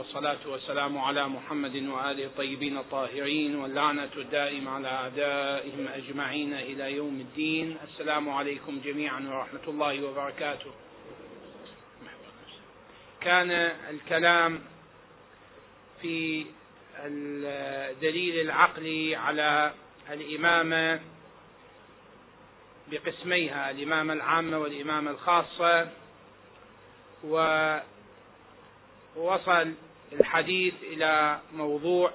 والصلاة والسلام على محمد وآله الطيبين الطاهرين واللعنة الدائمة على أعدائهم أجمعين إلى يوم الدين. السلام عليكم جميعا ورحمة الله وبركاته. كان الكلام في الدليل العقلي على الإمامة بقسميها الإمامة العامة والإمامة الخاصة ووصل الحديث إلى موضوع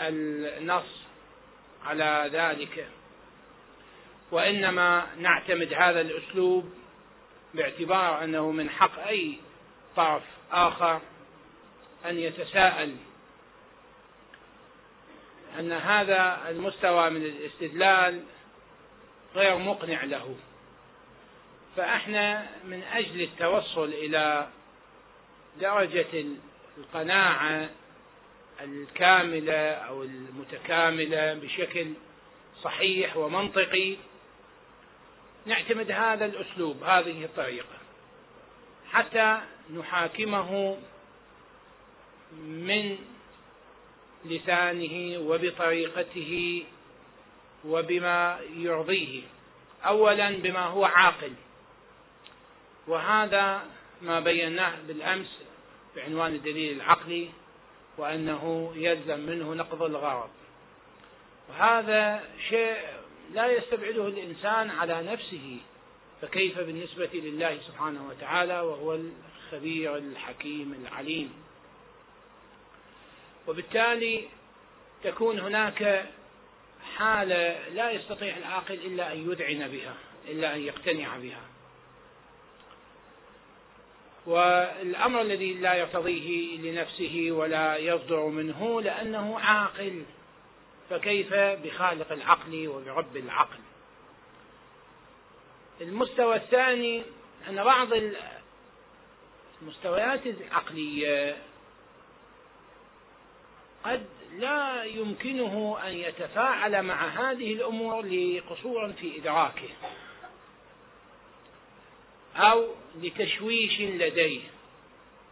النص على ذلك. وإنما نعتمد هذا الأسلوب باعتبار أنه من حق أي طرف آخر أن يتساءل أن هذا المستوى من الاستدلال غير مقنع له. فإحنا من أجل التوصل إلى درجة القناعة الكاملة أو المتكاملة بشكل صحيح ومنطقي نعتمد هذا الأسلوب هذه الطريقة. حتى نحاكمه من لسانه وبطريقته وبما يرضيه. اولا بما هو عاقل. وهذا ما بيناه بالأمس بعنوان الدليل العقلي وأنه يلزم منه نقض الغرض. وهذا شيء لا يستبعده الإنسان على نفسه فكيف بالنسبة لله سبحانه وتعالى وهو الخبير الحكيم العليم. وبالتالي تكون هناك حالة لا يستطيع العاقل إلا أن يذعن بها إلا أن يقتنع بها. والأمر الذي لا يرتضيه لنفسه ولا يصدر منه لأنه عاقل. فكيف بخالق العقل وبرب العقل؟ المستوى الثاني أن بعض المستويات العقلية قد لا يمكنه أن يتفاعل مع هذه الأمور لقصور في إدراكه. أو لتشويش لديه.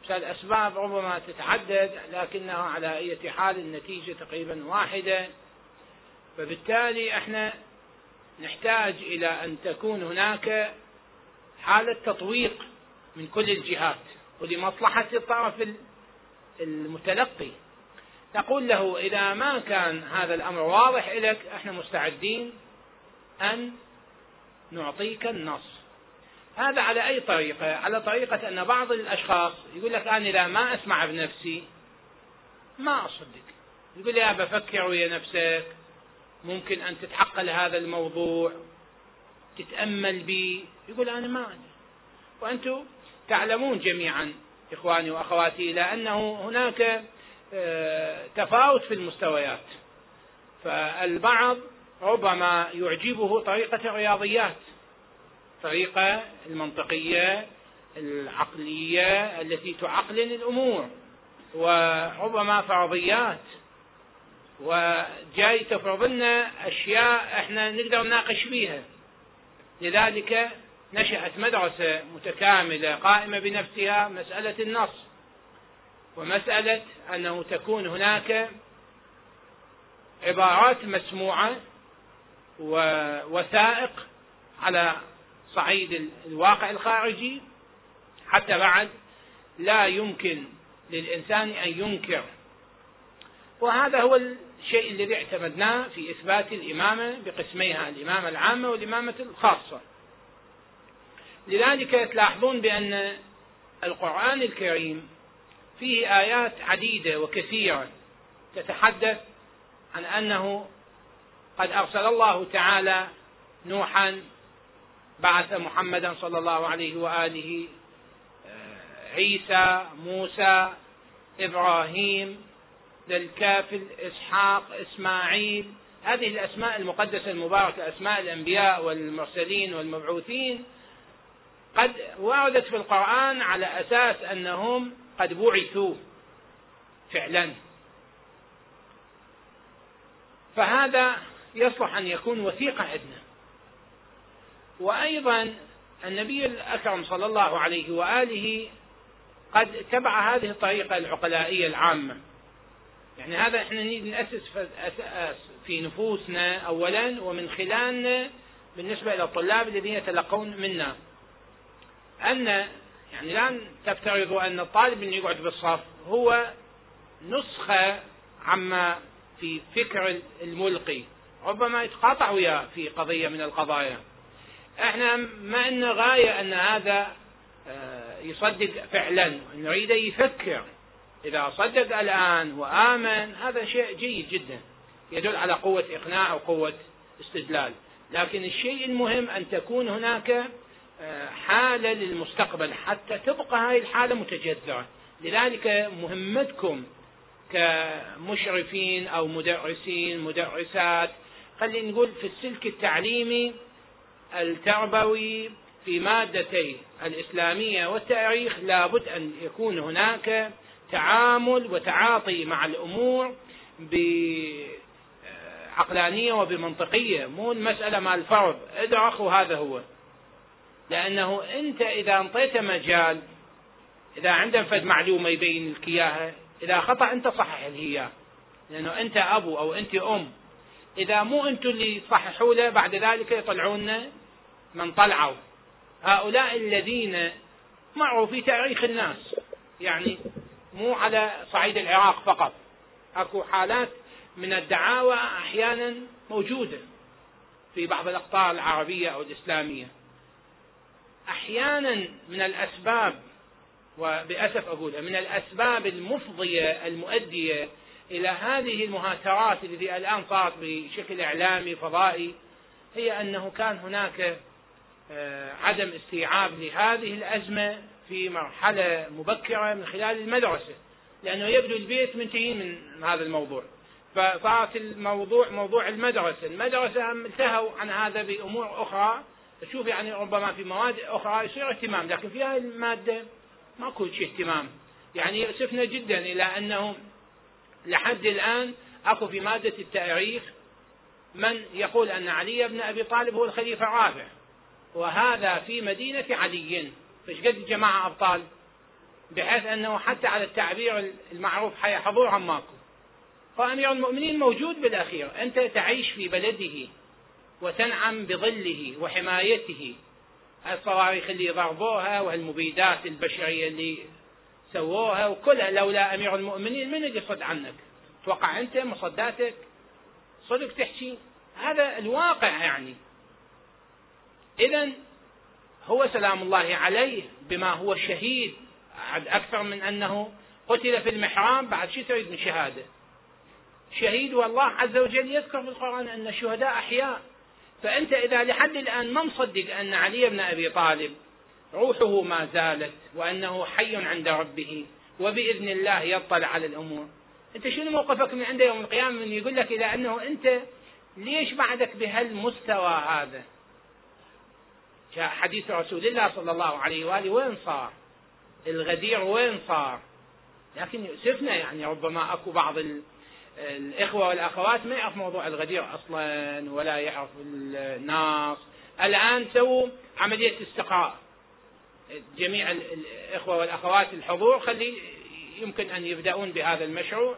فالأسباب ربما تتعدد لكنها على أي حال النتيجة تقريبا واحدة. فبالتالي إحنا نحتاج إلى أن تكون هناك حالة تطويق من كل الجهات ولمصلحة الطرف المتلقي. نقول له إذا ما كان هذا الأمر واضح لك إحنا مستعدين أن نعطيك النص. هذا على أي طريقة؟ على طريقة أن بعض الأشخاص يقول لك أنا إذا ما أسمع بنفسي. ما أصدق. يقول لي بفكر ويا نفسك. ممكن أن تتحقل هذا الموضوع تتأمل بي. يقول أنا ما أدري. وأنتم تعلمون جميعا إخواني وأخواتي إلى أنه هناك آه، تفاوت في المستويات. فالبعض ربما يعجبه طريقة الرياضيات. الطريقة المنطقية العقلية التي تعقلن الأمور. وربما فرضيات. وجاي تفرض لنا أشياء إحنا نقدر نناقش فيها. لذلك نشأت مدرسة متكاملة قائمة بنفسها مسألة النص. ومسألة أنه تكون هناك عبارات مسموعة ووثائق على صعيد الواقع الخارجي حتى بعد لا يمكن للإنسان أن ينكر. وهذا هو الشيء الذي اعتمدناه في إثبات الإمامة بقسميها الإمامة العامة والإمامة الخاصة. لذلك تلاحظون بأن القرآن الكريم فيه آيات عديدة وكثيرة تتحدث عن أنه قد أرسل الله تعالى نوحا بعث محمدا صلى الله عليه وآله آه، عيسى موسى إبراهيم ذا الكافل إسحاق إسماعيل. هذه الأسماء المقدسة المباركة أسماء الأنبياء والمرسلين والمبعوثين قد وردت في القرآن على أساس أنهم قد بعثوا فعلا. فهذا يصلح أن يكون وثيقه عندنا. وأيضا النبي الأكرم صلى الله عليه وآله قد اتبع هذه الطريقة العقلائية العامة. يعني هذا إحنا نريد نأسس في نفوسنا أولا ومن خلالنا بالنسبة إلى الطلاب الذين يتلقون منا. أن يعني لا تفترضوا أن الطالب اللي يقعد بالصف هو نسخة عما في فكر الملقي ربما يتقاطع وياه في قضية من القضايا. إحنا ما إن غاية أن هذا آه، يصدق فعلا. نريد يفكر. إذا صدق الآن وآمن هذا شيء جيد جدا. يدل على قوة إقناع وقوة استدلال. لكن الشيء المهم أن تكون هناك آه، حالة للمستقبل حتى تبقى هذه الحالة متجذرة. لذلك مهمتكم كمشرفين أو مدرسين مدرسات خلينا نقول في السلك التعليمي التربوي في مادتي الإسلامية والتاريخ لابد أن يكون هناك تعامل وتعاطي مع الأمور بعقلانية وبمنطقية. مو المسألة مال الفرض ادرخ وهذا هو. لأنه أنت إذا أنطيت مجال إذا عندهم فد معلومة يبين لك إياها إذا خطأ أنت صحح هي لأنه أنت أبو أو أنت أم. إذا مو أنتم اللي تصححوا له بعد ذلك يطلعون من طلعوا. هؤلاء الذين معوا في تاريخ الناس يعني مو على صعيد العراق فقط. أكو حالات من الدعاوى أحيانا موجودة في بعض الأقطار العربية أو الإسلامية. أحيانا من الأسباب وبأسف اقولها من الأسباب المفضية المؤدية إلى هذه المهاترات التي الآن صارت بشكل إعلامي فضائي هي أنه كان هناك عدم استيعاب لهذه الأزمة في مرحلة مبكرة من خلال المدرسة لأنه يبدو البيت منتهي من هذا الموضوع. فصارت الموضوع موضوع المدرسة. هم انتهوا عن هذا بأمور أخرى. تشوف يعني ربما في مواد أخرى يصير اهتمام لكن في هذه المادة ماكو شيء اهتمام. يعني يؤسفنا جدا إلى انه لحد الآن أكو في مادة التأريخ من يقول أن علي بن أبي طالب هو الخليفة الرابع. وهذا في مدينة علي. فش قد جماعة أبطال بحيث أنه حتى على التعبير المعروف حي حضورهم ماكو. فأمير المؤمنين موجود بالأخير. أنت تعيش في بلده وتنعم بظله وحمايته. الصواريخ اللي ضربوها والمبيدات البشرية اللي سووها وكلها. لولا أمير المؤمنين من اللي يصد عنك؟ توقع أنت مصداتك؟ صدق تحكي؟ هذا الواقع يعني. اذا هو سلام الله عليه بما هو شهيد أكثر من أنه قتل في المحراب بعد شو تريد من شهادة؟ شهيد والله عز وجل يذكر في القرآن أن الشهداء أحياء. فأنت إذا لحد الآن ما مصدق أن علي بن أبي طالب روحه ما زالت وأنه حي عند ربه وبإذن الله يطلع على الأمور. أنت شنو موقفك من عنده يوم القيامة من يقول لك إلى أنه أنت ليش بعدك بهالمستوى هذا؟ حديث رسول الله صلى الله عليه وآله وين صار؟ الغدير وين صار؟ لكن يؤسفنا يعني ربما أكو بعض الإخوة والأخوات ما يعرف موضوع الغدير أصلا ولا يعرف الناس. الآن سووا عملية استقراء جميع الإخوة والأخوات الحضور خلي يمكن أن يبدأون بهذا المشروع.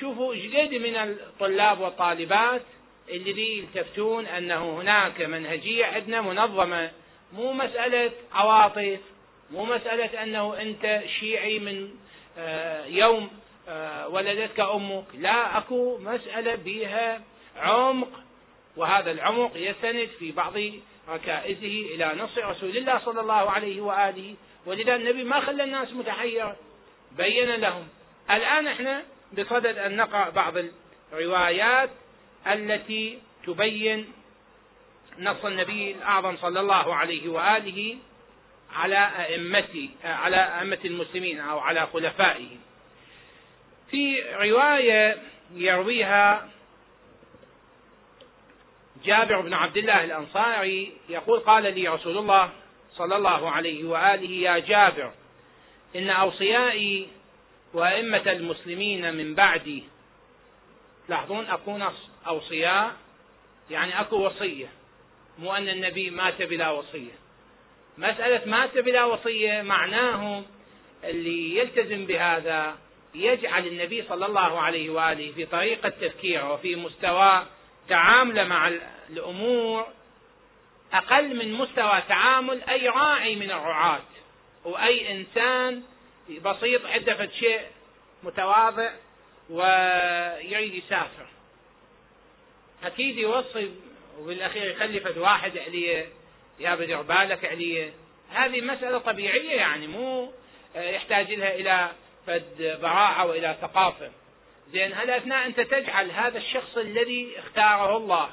شوفوا جديد من الطلاب والطالبات الذي يلتفتون أنه هناك منهجية عندنا منظمة مو مسألة عواطف مو مسألة أنه أنت شيعي من آه، يوم آه، ولدتك أمك لا أكو مسألة بها عمق وهذا العمق يستند في بعض ركائزه إلى نص رسول الله صلى الله عليه وآله. ولذا النبي ما خلى الناس متحيرة بين لهم. الآن إحنا بصدد أن نقرأ بعض الروايات التي تبين نص النبي الأعظم صلى الله عليه وآله على أئمة على أئمة المسلمين أو على خلفائه. في رواية يرويها جابر بن عبد الله الأنصاري يقول قال لي رسول الله صلى الله عليه وآله يا جابر إن أوصيائي وأئمة المسلمين من بعدي تلاحظون أكون أوصياء يعني أكو وصية مو أن النبي مات بلا وصية. مسألة مات بلا وصية معناه اللي يلتزم بهذا يجعل النبي صلى الله عليه وآله في طريقة تفكيره وفي مستوى تعامله مع الأمور أقل من مستوى تعامل أي راعي من الرعاة. وأي إنسان بسيط عنده شيء متواضع ويريد يسافر. أكيد يوصي وبالاخير يخلي فد واحد عليه يا بدر بالك عليه هذه مسألة طبيعية يعني مو يحتاج لها إلى فد براعة وإلى ثقافة زين هل أثناء أنت تجعل هذا الشخص الذي اختاره الله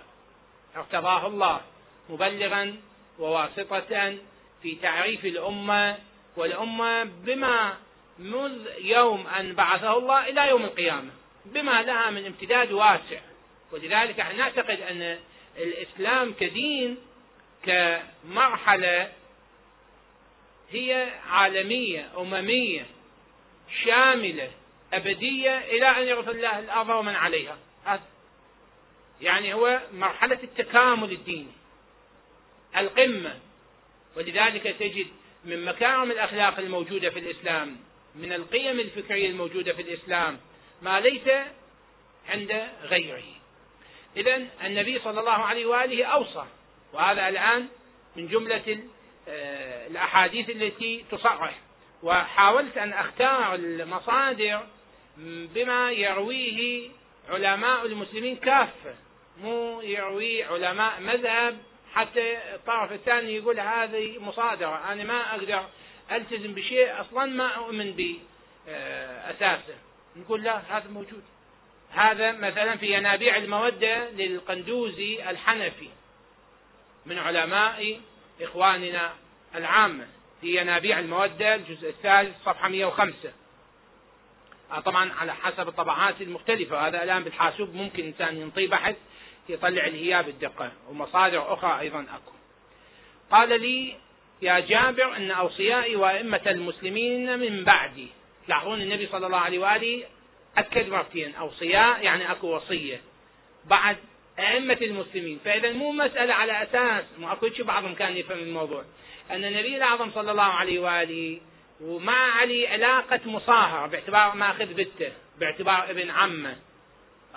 ارتضاه الله مبلغا وواسطة في تعريف الأمة والأمة بما منذ يوم أن بعثه الله إلى يوم القيامة بما لها من امتداد واسع. ولذلك نعتقد أن الإسلام كدين كمرحلة هي عالمية أممية شاملة أبدية إلى أن يغفر الله الأرض ومن عليها. هذا يعني هو مرحلة التكامل الديني القمة. ولذلك تجد من مكارم الأخلاق الموجودة في الإسلام من القيم الفكرية الموجودة في الإسلام ما ليس عند غيره. إذا النبي صلى الله عليه وآله أوصى وهذا الآن من جملة آه، الأحاديث التي تصرح. وحاولت أن أختار المصادر بما يرويه علماء المسلمين كافة مو يروي علماء مذهب. حتى الطرف الثاني يقول هذه مصادرة أنا ما أقدر ألتزم بشيء أصلا ما أؤمن به أساسا نقول لا هذا موجود. هذا مثلا في ينابيع المودة للقندوزي الحنفي من علماء إخواننا العامة في ينابيع المودة الجزء الثالث صفحة 105 آه، طبعا على حسب الطبعات المختلفة هذا الآن بالحاسوب ممكن إنسان ينطي بحث يطلع الهياب بالدقة ومصادر أخرى أيضا أكو. قال لي يا جابر أن أوصيائي وأئمة المسلمين من بعدي تلاحظون النبي صلى الله عليه وآله أكد مرتين أوصياء يعني أكو وصية. بعد أئمة المسلمين فإذا مو مسألة على أساس مو أكو بعضهم كان يفهم الموضوع. أن النبي الأعظم صلى الله عليه وآله ومع علي علاقة مصاهرة باعتبار ماخذ بنته باعتبار ابن عمه.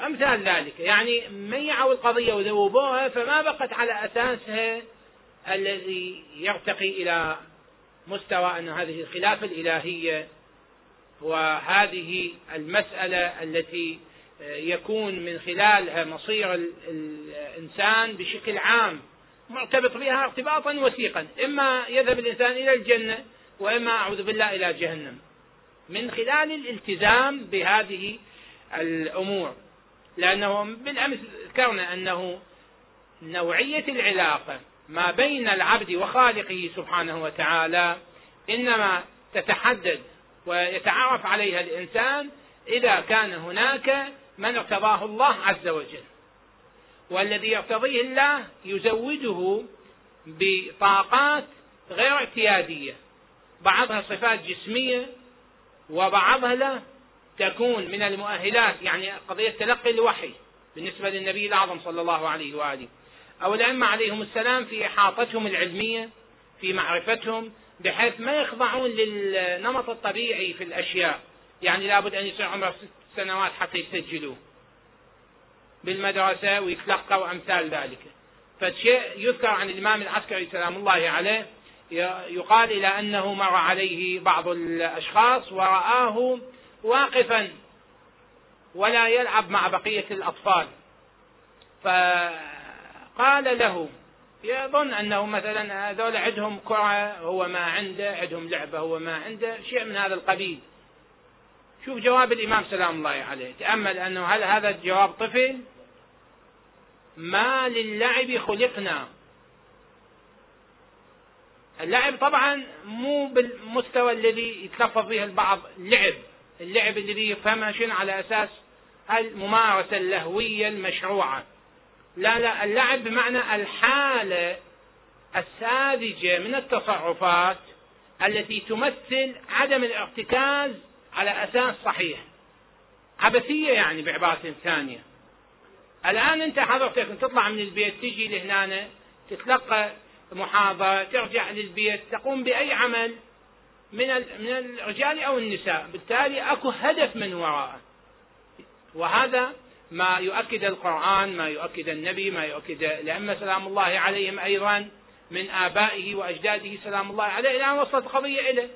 أمثال ذلك. يعني ميعوا القضية وذوبوها فما بقت على أساسها الذي يرتقي إلى مستوى أن هذه الخلافة الإلهية وهذه المسألة التي يكون من خلالها مصير الإنسان بشكل عام مرتبط بها ارتباطا وثيقا. إما يذهب الإنسان إلى الجنة وإما أعوذ بالله إلى جهنم. من خلال الالتزام بهذه الأمور. لأنه بالأمس ذكرنا أنه نوعية العلاقة ما بين العبد وخالقه سبحانه وتعالى إنما تتحدد ويتعرف عليها الإنسان إذا كان هناك من ارتضاه الله عز وجل. والذي يرتضيه الله يزوده بطاقات غير اعتيادية. بعضها صفات جسمية وبعضها لا تكون من المؤهلات يعني قضية تلقي الوحي بالنسبة للنبي الأعظم صلى الله عليه وآله. أو الأئمة عليهم السلام في إحاطتهم العلمية في معرفتهم بحيث ما يخضعون للنمط الطبيعي في الأشياء. يعني لابد أن يصير عمره ست سنوات حتى يسجلوه. بالمدرسة ويتلقى وأمثال ذلك. فالشيء يذكر عن الإمام العسكري سلام الله عليه يقال إلى أنه مر عليه بعض الأشخاص ورآه واقفا ولا يلعب مع بقية الأطفال. فقال له يظن أنه مثلا هذول عندهم كرة هو ما عنده عندهم لعبة هو ما عنده شيء من هذا القبيل. شوف جواب الإمام سلام الله عليه. تأمل أنه هل هذا الجواب طفل ما للعب خلقنا. اللعب طبعا مو بالمستوى الذي يتلفظ به البعض. لعب اللعب الذي يفهمها شنو على أساس الممارسة اللهوية المشروعة. لا لا اللعب بمعنى الحالة الساذجة من التصرفات التي تمثل عدم الارتكاز على أساس صحيح. عبثية يعني بعبارة ثانية. الآن أنت حضرتك تطلع من البيت تجي لهنا تتلقى محاضرة ترجع للبيت تقوم بأي عمل من من الرجال أو النساء، بالتالي أكو هدف من وراءه. وهذا ما يؤكد القرآن، ما يؤكد النبي، ما يؤكد الأئمة سلام الله عليهم أيضا من آبائه وأجداده سلام الله عليه أن وصلت القضية إليه.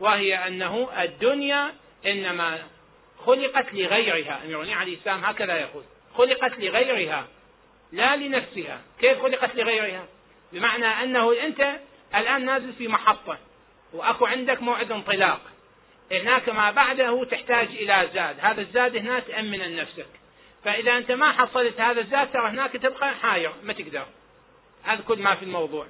وهي أنه الدنيا إنما خلقت لغيرها، أمير عليه السلام هكذا يقول، خلقت لغيرها لا لنفسها، كيف خلقت لغيرها؟ بمعنى أنه أنت الآن نازل في محطة وأكو عندك موعد انطلاق هناك ما بعده تحتاج إلى زاد هذا الزاد هنا تأمن نفسك فإذا أنت ما حصلت هذا الزاد ترى هناك تبقى حاير ما تقدر. هذا كل ما في الموضوع.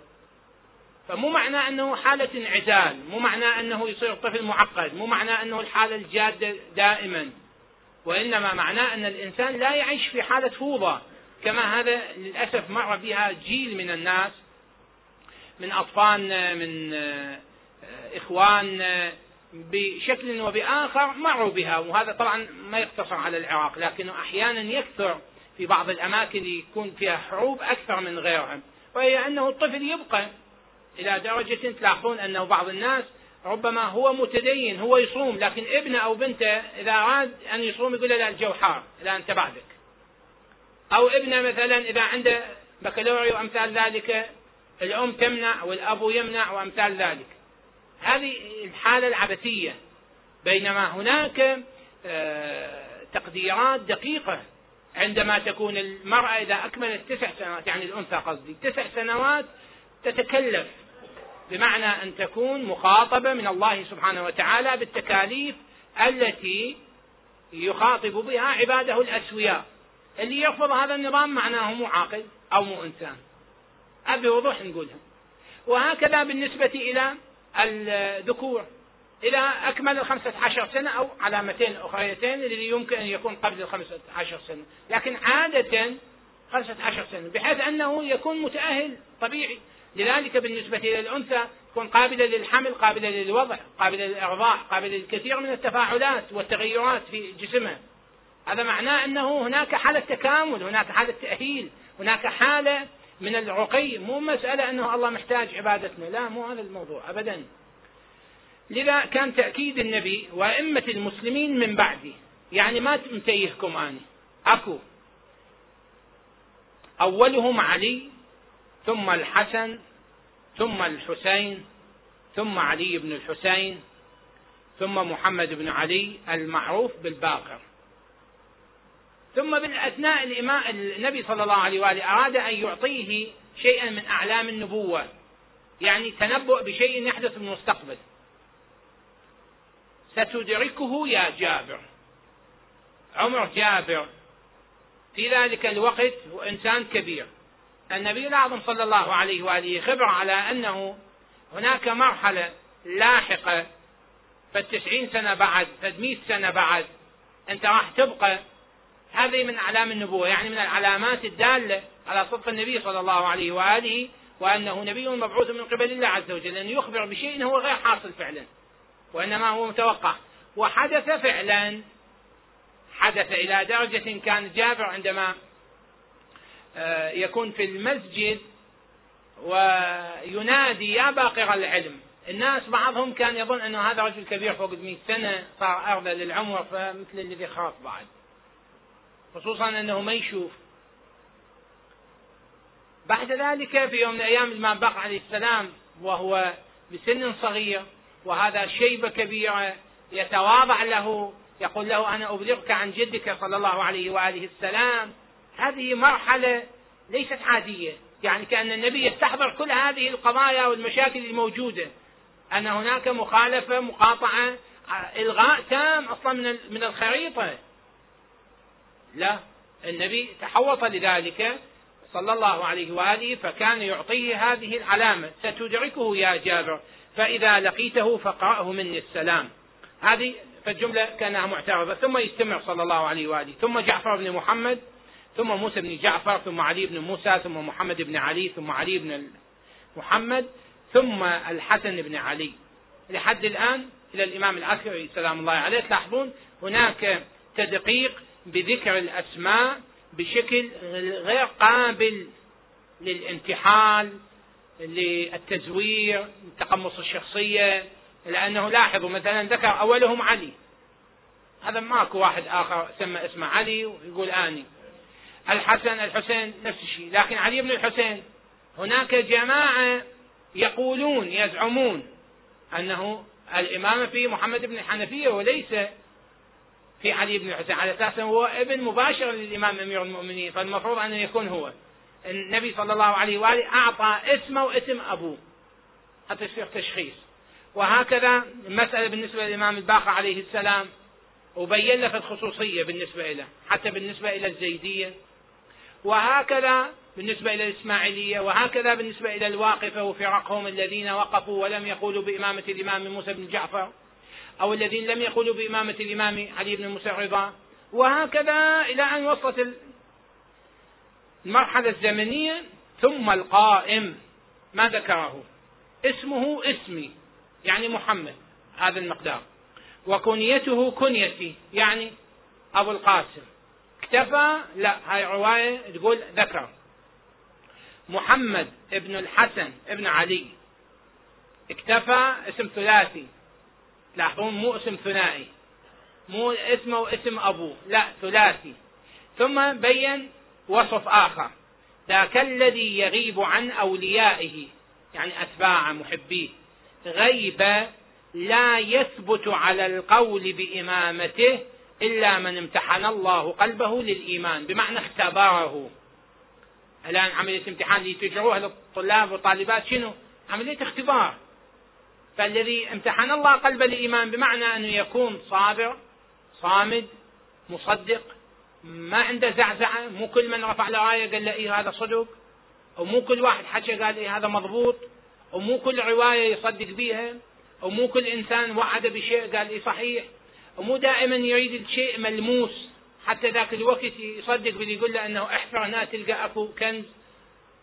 فمو معنى أنه حالة انعزال مو معنى أنه يصير طفل معقد مو معنى أنه الحالة الجادة دائما. وإنما معناه أن الإنسان لا يعيش في حالة فوضى. كما هذا للأسف مر بها جيل من الناس من أطفالنا من آه، إخواننا. بشكل وبآخر مروا بها وهذا طبعا ما يقتصر على العراق لكنه أحيانا يكثر في بعض الأماكن يكون فيها حروب أكثر من غيرها وهي أنه الطفل يبقى إلى درجة تلاحظون أنه بعض الناس ربما هو متدين هو يصوم لكن ابنه أو بنته إذا أراد أن يصوم يقول له لا الجو حار لا أنت بعدك. أو ابنه مثلا إذا عنده بكالوريا وأمثال ذلك الأم تمنع والأب يمنع وأمثال ذلك. هذه الحالة العبثية بينما هناك آه، تقديرات دقيقة عندما تكون المرأة إذا أكملت تسع سنوات يعني الأنثى قصدي تسع سنوات تتكلف بمعنى أن تكون مخاطبة من الله سبحانه وتعالى بالتكاليف التي يخاطب بها عباده الأسوياء. اللي يرفض هذا النظام معناه مو عاقل أو مو إنسان. بوضوح نقولها. وهكذا بالنسبة إلى الذكور إذا أكمل الخمسة عشر سنة أو علامتين أخريتين اللي يمكن أن يكون قبل الخمسة عشر سنة. لكن عادة خمسة عشر سنة بحيث أنه يكون متأهل طبيعي. لذلك بالنسبة إلى الأنثى تكون قابلة للحمل قابلة للوضع قابلة للإرضاع قابلة للكثير من التفاعلات والتغيرات في جسمها هذا معناه أنه هناك حالة تكامل هناك حالة تأهيل هناك حالة من الرقي مو مسألة أنه الله محتاج عبادتنا لا مو هذا الموضوع أبدا. لذا كان تأكيد النبي وأئمة المسلمين من بعدي يعني ما متيهكم أنا أكو. أولهم علي ثم الحسن ثم الحسين ثم علي بن الحسين ثم محمد بن علي المعروف بالباقر. ثم بالأثناء الإمام النبي صلى الله عليه وآله أراد أن يعطيه شيئا من أعلام النبوة. يعني تنبؤ بشيء يحدث في المستقبل. ستدركه يا جابر. عمر جابر. في ذلك الوقت هو إنسان كبير. النبي الأعظم صلى الله عليه وآله خبر على أنه هناك مرحلة لاحقة. فالتسعين سنة بعد فالمئة سنة بعد أنت راح تبقى هذه من أعلام النبوة يعني من العلامات الدالة على صدق النبي صلى الله عليه وآله وأنه نبي مبعوث من قبل الله عز وجل أن يخبر بشيء هو غير حاصل فعلا وإنما هو متوقع. وحدث فعلا حدث إلى درجة كان جابر عندما آه، يكون في المسجد وينادي يا باقر العلم. الناس بعضهم كان يظن أنه هذا رجل كبير فوق 100 سنة صار أرضى للعمر فمثل الذي خاف بعد. خصوصا أنه ما يشوف. بعد ذلك في يوم من الأيام الإمام باقر عليه السلام وهو بسن صغير وهذا شيبة كبيرة يتواضع له يقول له أنا أبلغك عن جدك صلى الله عليه وآله السلام. هذه مرحلة ليست عادية يعني كأن النبي يستحضر كل هذه القضايا والمشاكل الموجودة. أن هناك مخالفة مقاطعة إلغاء تام أصلا من من الخريطة. لا النبي تحوط لذلك صلى الله عليه وآله فكان يعطيه هذه العلامة ستدركه يا جابر فإذا لقيته فقرأه مني السلام. هذه فالجملة كأنها معترضة. ثم يستمع صلى الله عليه وآله. ثم جعفر بن محمد ثم موسى بن جعفر ثم علي بن موسى ثم محمد بن علي ثم علي بن محمد ثم الحسن بن علي. لحد الآن إلى الإمام العسكري سلام الله عليه تلاحظون هناك تدقيق بذكر الأسماء بشكل غير قابل للانتحال للتزوير لتقمص الشخصية لأنه لاحظوا مثلا ذكر أولهم علي. هذا ماكو واحد آخر سمى اسمه علي ويقول آني. الحسن الحسين نفس الشيء لكن علي بن الحسين. هناك جماعة يقولون يزعمون أنه الإمامة في محمد بن الحنفية وليس في علي بن الحسين. على أساس هو ابن مباشر للإمام أمير المؤمنين فالمفروض أن يكون هو. النبي صلى الله عليه وآله أعطى اسمه واسم أبوه. حتى يصير تشخيص. وهكذا المسألة بالنسبة للإمام الباقر عليه السلام وبين له في الخصوصية بالنسبة له حتى بالنسبة إلى الزيدية. وهكذا بالنسبة إلى الإسماعيلية. وهكذا بالنسبة إلى الواقفة وفرقهم الذين وقفوا ولم يقولوا بإمامة الإمام موسى بن جعفر. أو الذين لم يقولوا بإمامة الإمام علي بن موسى الرضا وهكذا إلى أن وصلت المرحلة الزمنية ثم القائم ما ذكره. اسمه اسمي يعني محمد هذا المقدار. وكنيته كنيتي يعني أبو القاسم. اكتفى لا هاي رواية تقول ذكر محمد ابن الحسن ابن علي. اكتفى اسم ثلاثي. تلاحظون مو اسم ثنائي. مو اسمه واسم أبوه لا ثلاثي. ثم بين وصف آخر. ذاك الذي يغيب عن أوليائه يعني أتباع محبيه. غيب لا يثبت على القول بإمامته إلا من امتحن الله قلبه للإيمان بمعنى اختبره. الآن عملية امتحان اللي تجروها للطلاب والطالبات شنو؟ عملية اختبار. فالذي امتحن الله قلبه للإيمان بمعنى أنه يكون صابر صامد مصدق ما عنده زعزعة مو كل من رفع له آية قال له إيه هذا صدق؟ ومو كل واحد حكى قال إيه هذا مضبوط؟ ومو كل رواية يصدق بيها؟ ومو كل إنسان وعد بشيء قال إيه صحيح؟ ومو دائما يريد الشيء ملموس حتى ذاك الوقت يصدق باللي يقول له أنه احفر هنا تلقى أكو كنز.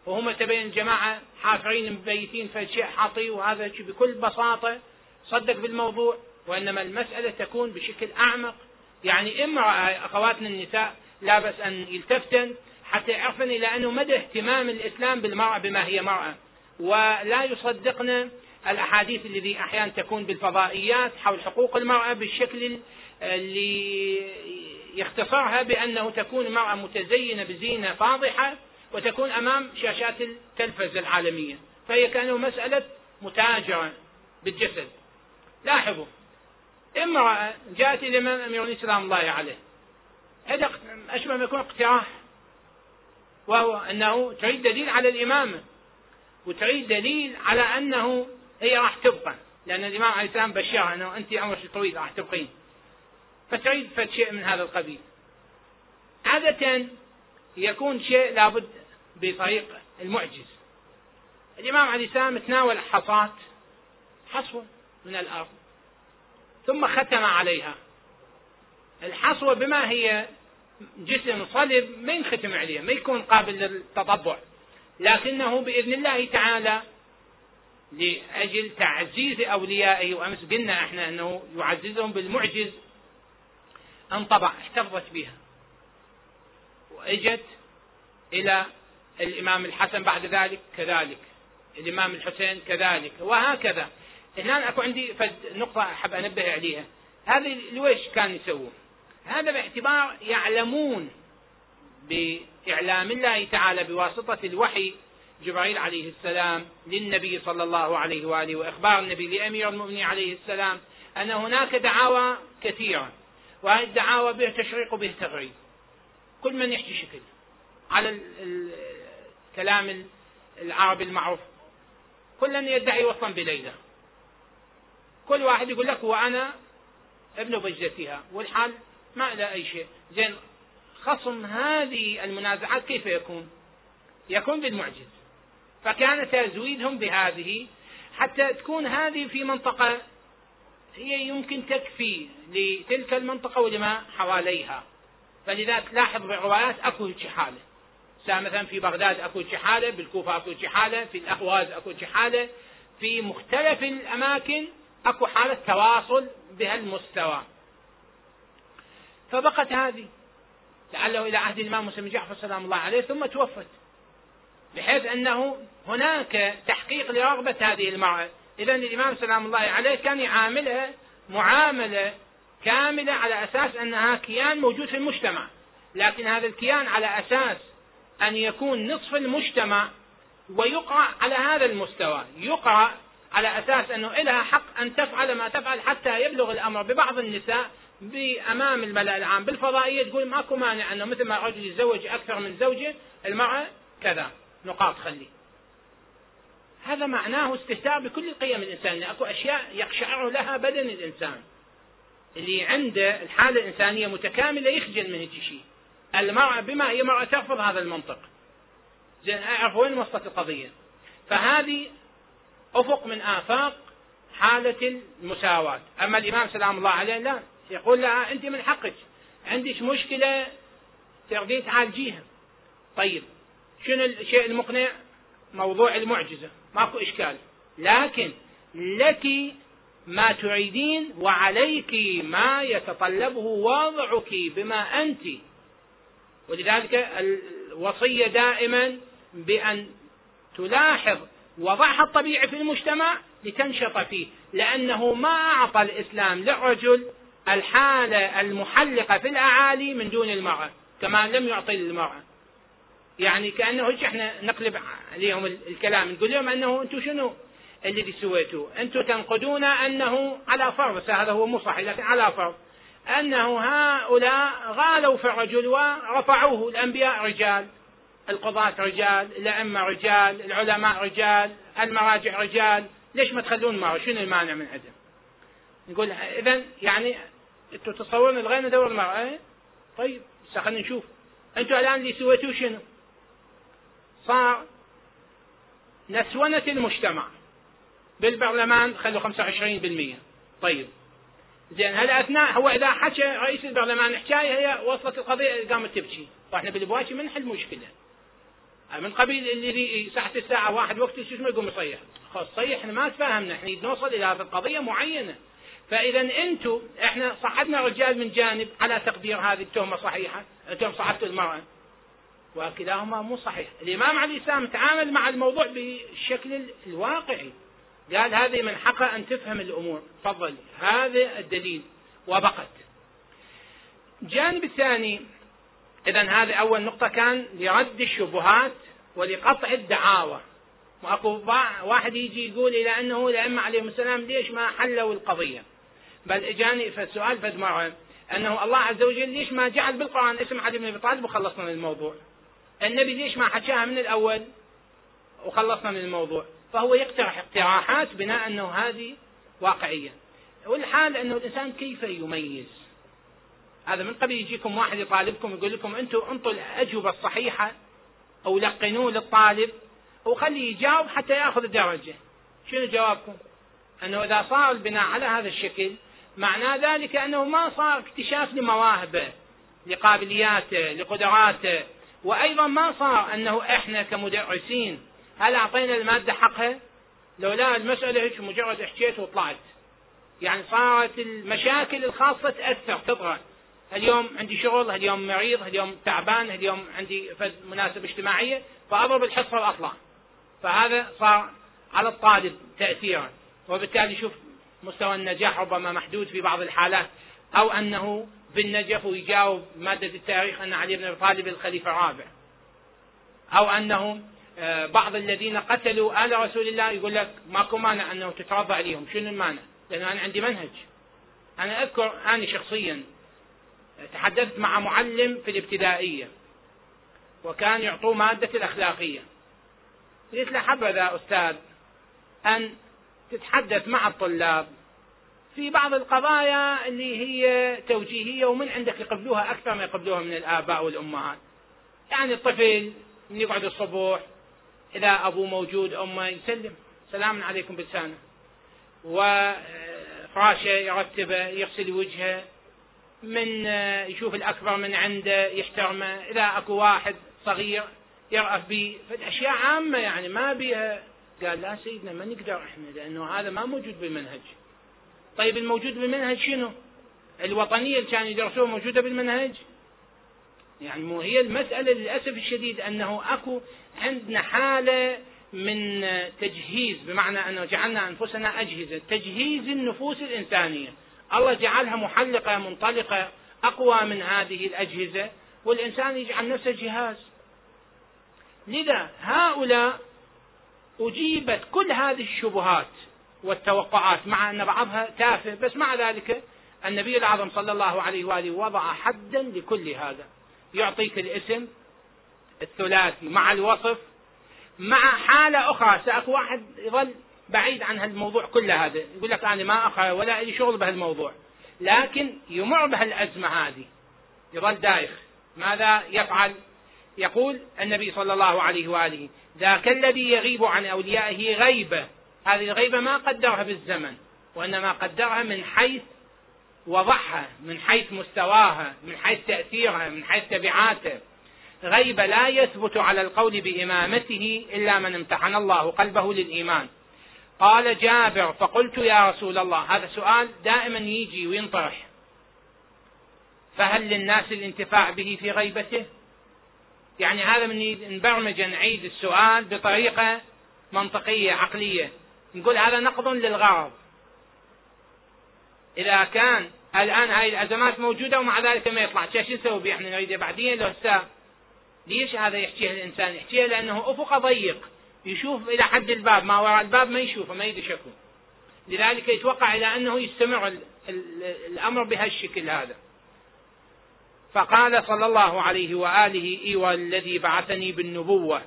وهم تبين جماعة حافرين مبيتين في شيء حاطيه وهذا بكل بساطة صدق بالموضوع وإنما المسألة تكون بشكل أعمق. يعني امرأة أخواتنا النساء لا بس أن يلتفتن حتى يعرفن إلى أنه مدى اهتمام الإسلام بالمرأة بما هي مرأة. ولا يصدقن الأحاديث التي أحيانا تكون بالفضائيات حول حقوق المرأة بالشكل اللي يختصرها بأنه تكون المرأة متزينة بزينة فاضحة. وتكون أمام شاشات التلفزة العالمية. فهي كانوا مسألة متاجرة بالجسد. لاحظوا امرأة جاءت إلى الإمام أمير الإسلام الله عليه. هذا أشبه ما يكون اقتراح وهو أنه تريد دليل على الإمامة وتريد دليل على أنه هي راح تبقى. لأن الإمام عليه السلام بشرها أنه أنت عمرك طويل راح تبقين. فتريد فد شيء من هذا القبيل. عادة يكون شيء لابد بطريق المعجز. الإمام عليه السلام تناول حصاة حصوة من الأرض ثم ختم عليها. الحصوة بما هي جسم صلب ما ينختم عليه ما يكون قابل للتطبع. لكنه بإذن الله تعالى لأجل تعزيز أوليائه وأمس قلنا إحنا أنه يعززهم بالمعجز انطبع احتفظت بها. وإجت إلى الإمام الحسن بعد ذلك كذلك. الإمام الحسين كذلك. وهكذا. هنا أكو عندي نقطة أحب أنبه عليها. هذه لويش كان يسوون؟ هذا باعتبار يعلمون بإعلام الله تعالى بواسطة الوحي جبريل عليه السلام للنبي صلى الله عليه وآله وإخبار النبي لأمير المؤمنين عليه السلام أن هناك دعاوى كثيرة. وهذه الدعاوى به تشريق وبه تغريب كل من يحكي شكل على الكلام العربي المعروف. كل يدعي وصلا بليلى. كل واحد يقول لك وأنا ابن بجتها والحال ما له أي شيء. زين خصم هذه المنازعات كيف يكون؟ يكون بالمعجز. فكان تزويدهم بهذه حتى تكون هذه في منطقة هي يمكن تكفي لتلك المنطقة ولما حواليها. فلذا تلاحظ بالروايات أكو حاله مثلا في بغداد أكو حاله بالكوفة أكو حاله في الاهواز أكو حاله في مختلف الأماكن أكو حالة تواصل بهالمستوى. فبقت هذه. لعله إلى عهد الإمام موسى بن جعفر سلام الله عليه ثم توفت. بحيث أنه هناك تحقيق لرغبة هذه المرأة. إذا الإمام سلام الله عليه كان يعاملها معاملة كاملة على أساس أنها كيان موجود في المجتمع. لكن هذا الكيان على أساس أن يكون نصف المجتمع ويقرأ على هذا المستوى. يقرأ على أساس أنه لها حق أن تفعل ما تفعل حتى يبلغ الأمر ببعض النساء بأمام الملأ العام بالفضائية تقول ماكو مانع أنه مثل ما الرجل يتزوج أكثر من زوجة المرأة كذا نقاط خلي. هذا معناه استهتار بكل القيم الإنسانية أكو أشياء يقشعر لها بدن الإنسان. اللي عنده الحالة الإنسانية متكاملة يخجل من هيك شيء. المرأة بما هي مرأة ترفض هذا المنطق. زين أعرف وين وصلت القضية؟ فهذه أفق من آفاق حالة المساواة. أما الإمام سلام الله عليه لا. يقول لها أنت من حقك. عندك مشكلة تريدين تعالجيها طيب شنو الشيء المقنع؟ موضوع المعجزة. ماكو إشكال. لكن لك ما تريدين وعليك ما يتطلبه وضعك بما أنت. ولذلك الوصية دائما بأن تلاحظ وضعها الطبيعي في المجتمع لتنشط فيه لأنه ما أعطى الإسلام للرجل الحالة المحلقة في الأعالي من دون المرأة كما لم يعطي للمرأة. يعني كأنه إحنا نقلب عليهم الكلام نقول لهم أنه أنتم شنو؟ الذي سويتوه أنتم تنقدون أنه على فرض هذا هو مو صحيح لكن على فرض. أنه هؤلاء غالوا في الرجل ورفعوه الأنبياء رجال القضاة رجال الأئمة رجال العلماء رجال المراجع رجال. ليش ما تخلون معه شنو المانع من عدم؟ نقول إذا يعني أنتم تتصورون الغينا دور المرأة إيه؟ طيب خلينا نشوف. أنتم الآن اللي سويتوه شنو؟ صار نسونة المجتمع. بالبرلمان خلوا 25% طيب. زين هل أثناء هو إذا حكى رئيس البرلمان حكاية هي وصلت القضية قامت تبكي. وإحنا بالبواشي ما نحل مشكلة. من قبيل اللي ساعة الساعة واحد وقت شو اسمه يقوم يصيح. خلاص صيح إحنا ما تفاهمنا. إحنا نوصل إلى قضية معينة. فاذا أنتم إحنا صعدنا رجال من جانب على تقدير هذه التهمة صحيحة أنتم صعدتوا المرأة. وكلاهما مو صحيح. الإمام علي السلام تعامل مع الموضوع بالشكل الواقعي. قال هذه من حقها أن تفهم الأمور تفضل هذا الدليل وبقت الجانب الثاني إذا هذه أول نقطة كان لرد الشبهات ولقطع الدعاوى وأكو واحد يجي يقول إلى أنه الائمه عليهم السلام ليش ما حلوا القضية؟ بل إجاني فالسؤال فد مره أنه الله عز وجل ليش ما جعل بالقرآن اسم علي بن ابي طالب وخلصنا من الموضوع؟ النبي ليش ما حكاها من الأول وخلصنا من الموضوع؟ فهو يقترح اقتراحات بناء أنه هذه واقعية. والحال أنه الإنسان كيف يميز؟ هذا من قبل يجيكم واحد يطالبكم يقول لكم أنتم أنطوا الأجوبة الصحيحة أو لقنوه للطالب وخليه يجاوب حتى يأخذ الدرجه شنو جوابكم؟ أنه إذا صار البناء على هذا الشكل معناه ذلك أنه ما صار اكتشاف لمواهبه لقابلياته لقدراته وأيضا ما صار أنه إحنا كمدرسين هل أعطينا المادة حقها؟ لو لا المسألة هيك مجرد حكيت وطلعت. يعني صارت المشاكل الخاصة تأثر تطغى اليوم عندي شغل اليوم مريض اليوم تعبان اليوم عندي مناسبة اجتماعية فأضرب الحصة وأطلع. فهذا صار على الطالب تأثيرا. وبالتالي شوف مستوى النجاح ربما محدود في بعض الحالات أو أنه بالنجف ويجاوب مادة التاريخ أن علي بن أبي طالب الخليفة الرابع. أو أنه بعض الذين قتلوا آل رسول الله يقول لك ماكو مانع أنه تترضى عليهم. شنو المانع؟ لأن أنا عندي منهج. أنا أذكر أنا شخصيا تحدثت مع معلم في الابتدائية وكان يعطوه مادة الأخلاقية. قلت له حبذا أستاذ أن تتحدث مع الطلاب في بعض القضايا اللي هي توجيهية ومن عندك يقبلوها أكثر ما يقبلوها من الآباء والأمهات. يعني الطفل من يقعد الصبح إذا أبوه موجود أمه يسلم سلام عليكم بلسانه. وفراشه يرتبه يغسل وجهه من يشوف الأكبر من عنده يحترمه. إذا أكو واحد صغير يرأف به فالأشياء عامة يعني ما بيها. قال لا سيدنا ما نقدر إحنا لأنه هذا ما موجود بالمنهج. طيب الموجود بالمنهج شنو؟ الوطنية اللي كانوا يدرسوها موجودة بالمنهج؟ يعني مو هي المسألة للأسف الشديد أنه أكو عندنا حالة من تجهيز بمعنى أنه جعلنا أنفسنا أجهزة تجهيز النفوس الإنسانية. الله جعلها محلقة منطلقة أقوى من هذه الأجهزة والإنسان يجعل نفسه جهاز. لذا هؤلاء أجيبت كل هذه الشبهات والتوقعات مع أن بعضها تافه بس مع ذلك النبي الأعظم صلى الله عليه وآله وضع حدا لكل هذا. يعطيك الاسم الثلاثي مع الوصف. مع حالة أخرى سأكو واحد يظل بعيد عن هالموضوع كله هذا. يقول لك أنا ما أقرأ ولا لي شغل بهالموضوع. لكن يمر بهالأزمة هذه. يظل دايخ. ماذا يفعل؟ يقول النبي صلى الله عليه وآله ذاك الذي يغيب عن أوليائه غيبة. هذه الغيبة ما قدرها بالزمن وإنما قدرها من حيث وضعها من حيث مستواها من حيث تأثيرها من حيث تبعاته. غيبة لا يثبت على القول بإمامته إلا من امتحن الله قلبه للإيمان. قال جابر فقلت يا رسول الله هذا سؤال دائما يجي وينطرح. فهل للناس الانتفاع به في غيبته؟ يعني هذا من نبرمج نعيد السؤال بطريقة منطقية عقلية. نقول هذا نقض للغرض. إذا كان الآن هاي الأزمات موجودة ومع ذلك ما يطلع. شو نسوي؟ إحنا نريده بعدين لو هسه ليش هذا يحكيها الإنسان؟ يحكيها لأنه أفقه ضيق. يشوف إلى حد الباب ما وراء الباب ما يشوفه ما يدشكه لذلك يتوقع إلى أنه يستمر الأمر بهالشكل هذا. فقال صلى الله عليه وآله إيوى الذي بعثني بالنبوة.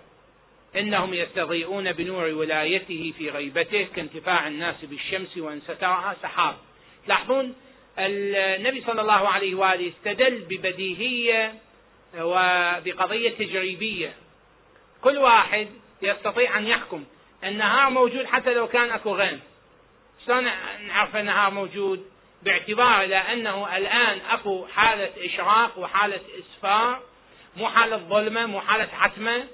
إنهم يستضيئون بنور ولايته في غيبته كانتفاع الناس بالشمس وإن سترها سحاب تلاحظون النبي صلى الله عليه وآله استدل ببديهية وبقضية تجريبية. كل واحد يستطيع أن يحكم النهار موجود حتى لو كان أكو غيم شلون نعرف النهار موجود؟ باعتبار إلى أنه الآن أكو حالة إشراق وحالة إسفار مو حالة ظلمة مو حالة حتمة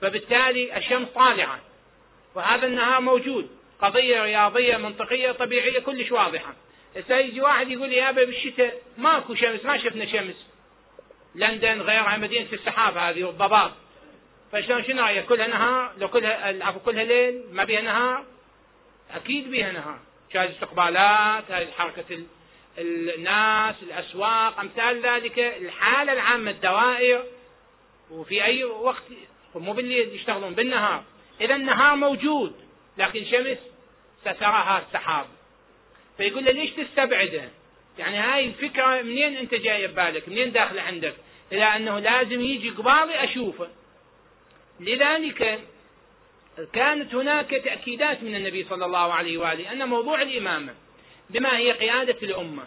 فبالتالي الشمس طالعة. وهذا النهار موجود. قضية رياضية منطقية طبيعية كلش واضحة. هسه يجي واحد يقول لي يابا بالشتاء ماكو شمس ما شفنا شمس. لندن غيرها مدينة السحاب هذه والضباب. فشلون شنو رأيك؟ كلها نهار لو كلها العفو كلها ليل ما بيها نهار؟ أكيد بيها نهار. شاهد استقبالات هذه حركة الناس الأسواق أمثال ذلك الحالة العامة الدوائر. وفي أي وقت مو بالليل يشتغلون بالنهار. إذا النهار موجود لكن شمس ستراها السحاب. فيقول له ليش تستبعده؟ يعني هاي الفكرة منين انت جاية ببالك؟ منين داخلة عندك؟ إلى أنه لازم يجي قبالي أشوفه. لذلك كانت هناك تأكيدات من النبي صلى الله عليه وآله أن موضوع الإمامة بما هي قيادة الأمة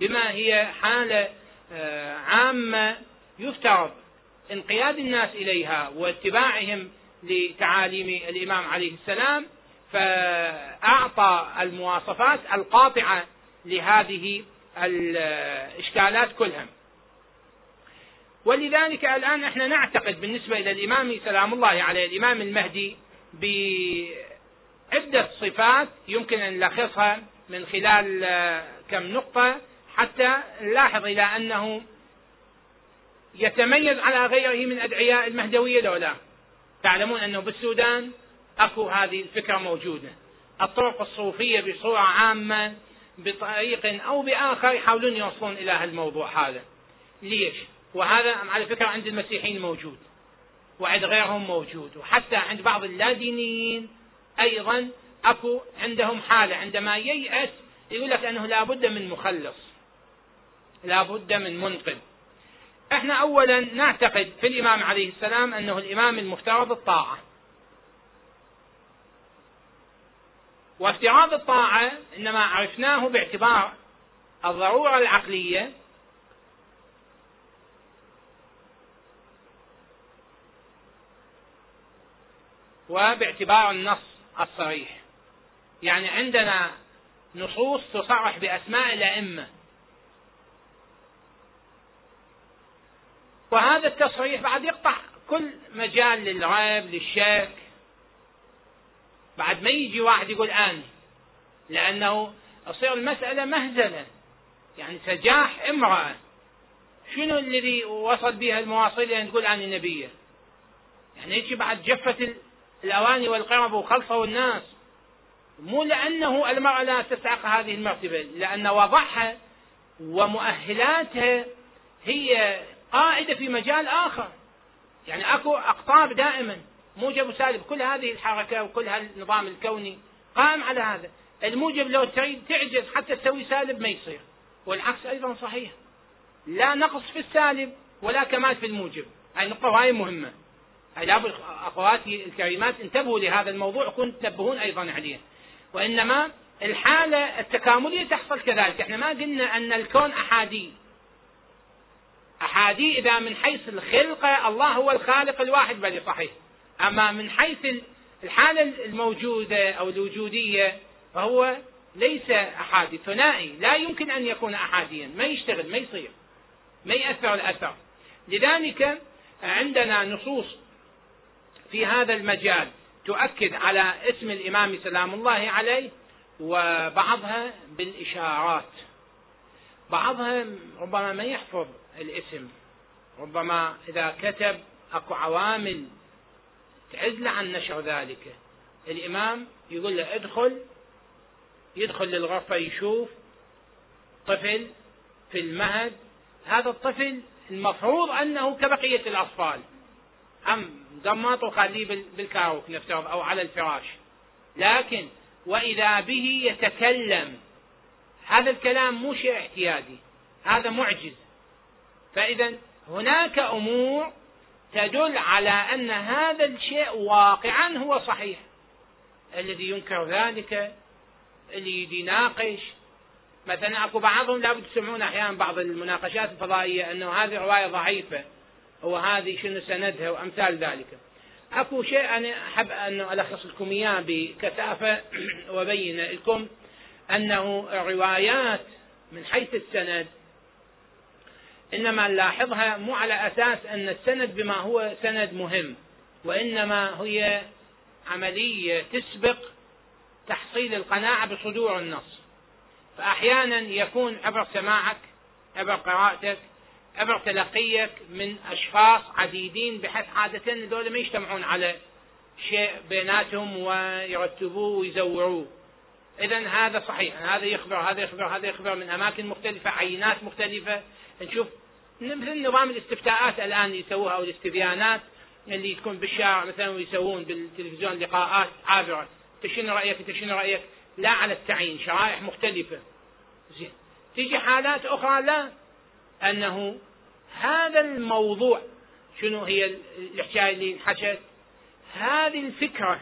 بما هي حالة آه، عامة يفترض انقياد الناس إليها واتباعهم لتعاليم الإمام عليه السلام فأعطى المواصفات القاطعة لهذه الإشكالات كلها. ولذلك الآن إحنا نعتقد بالنسبة إلى الإمام سلام الله عليه الإمام المهدي بعدة صفات يمكن أن نلخصها من خلال كم نقطة حتى نلاحظ إلى أنه يتميز على غيره من أدعياء المهدوية لو لا. تعلمون أنه بالسودان أكو هذه الفكرة موجودة. الطرق الصوفية بصورة عامة بطريق أو بآخر يحاولون يوصلون إلى هالموضوع هذا. ليش؟ وهذا على فكرة عند المسيحيين موجود وعند غيرهم موجود وحتى عند بعض اللادينيين أيضا أكو عندهم حالة عندما ييأس يقول لك أنه لابد من مخلص لابد من منقذ. إحنا اولا نعتقد في الإمام عليه السلام أنه الإمام المفترض الطاعة. وافتراض الطاعة إنما عرفناه باعتبار الضرورة العقلية. وباعتبار النص الصريح. يعني عندنا نصوص تصرح بأسماء الأئمة. وهذا التصريح بعد يقطع كل مجال للريب للشك بعد ما يجي واحد يقول أنا لأنه تصير المسألة مهزلة. يعني سجاح امرأة. شنو الذي وصل بها المواصلة أن تقول أنا نبية يعني يجي بعد جفة الأواني والقرب وخلصوا الناس. مو لأنه المرأة لا تستحق هذه المرتبة لأن وضعها ومؤهلاتها هي قائدة في مجال آخر. يعني أكو أقطاب دائما. موجب وسالب. كل هذه الحركة وكل هالنظام الكوني قائم على هذا. الموجب لو تريد تعجز حتى تسوي سالب ما يصير. والعكس أيضا صحيح. لا نقص في السالب ولا كمال في الموجب. هاي النقطة هاي مهمة. لابد أخواتي الكريمات انتبهوا لهذا الموضوع وكن تنبهون أيضا عليه. وإنما الحالة التكاملية تحصل كذلك. إحنا ما قلنا أن الكون أحادي. أحادي إذا من حيث الخلقة الله هو الخالق الواحد بل صحيح. أما من حيث الحالة الموجودة أو الوجودية فهو ليس أحادي ثنائي. لا يمكن أن يكون أحاديا. ما يشتغل ما يصير ما يأثر الأثر. لذلك عندنا نصوص في هذا المجال تؤكد على اسم الإمام سلام الله عليه وبعضها بالإشارات. بعضها ربما ما يحفظ الاسم ربما إذا كتب أكو عوامل تعزل عن نشر ذلك. الإمام يقول له ادخل يدخل للغرفة يشوف طفل في المهد. هذا الطفل المفروض أنه كبقية الأطفال. أم قماط وخليه بالكاوك نفترض أو على الفراش. لكن وإذا به يتكلم. هذا الكلام مو شيء اعتيادي هذا معجز. فإذا هناك أمور تدل على أن هذا الشيء واقعا هو صحيح الذي ينكر ذلك اللي يناقش مثلا أكو بعضهم لابد تسمعون أحيانا بعض المناقشات الفضائية أنه هذه رواية ضعيفة وهذه شنو سندها وأمثال ذلك. أكو شيء أنا أحب ان ألخص لكم إياه بكثافة وابين لكم أنه الروايات من حيث السند إنما نلاحظها مو على أساس أن السند بما هو سند مهم وإنما هي عملية تسبق تحصيل القناعة بصدور النص. فاحيانا يكون عبر سماعك عبر قراءتك عبر تلقيك من أشخاص عديدين بحيث عاده هذول ما يجتمعون على شيء بيناتهم ويرتبوه ويزوروه. اذا هذا صحيح هذا يخبر هذا يخبر هذا يخبر من أماكن مختلفة عينات مختلفة. نشوف مثل نظام الاستفتاءات الآن يسووها أو الاستبيانات اللي تكون بالشارع مثلا ويسوون بالتلفزيون لقاءات عابرة. أنت شنو رأيك؟ أنت شنو رأيك؟ لا على التعيين شرائح مختلفة. زين. تيجي حالات أخرى لا أنه هذا الموضوع شنو هي الحكاية اللي انحكت؟ هذه الفكرة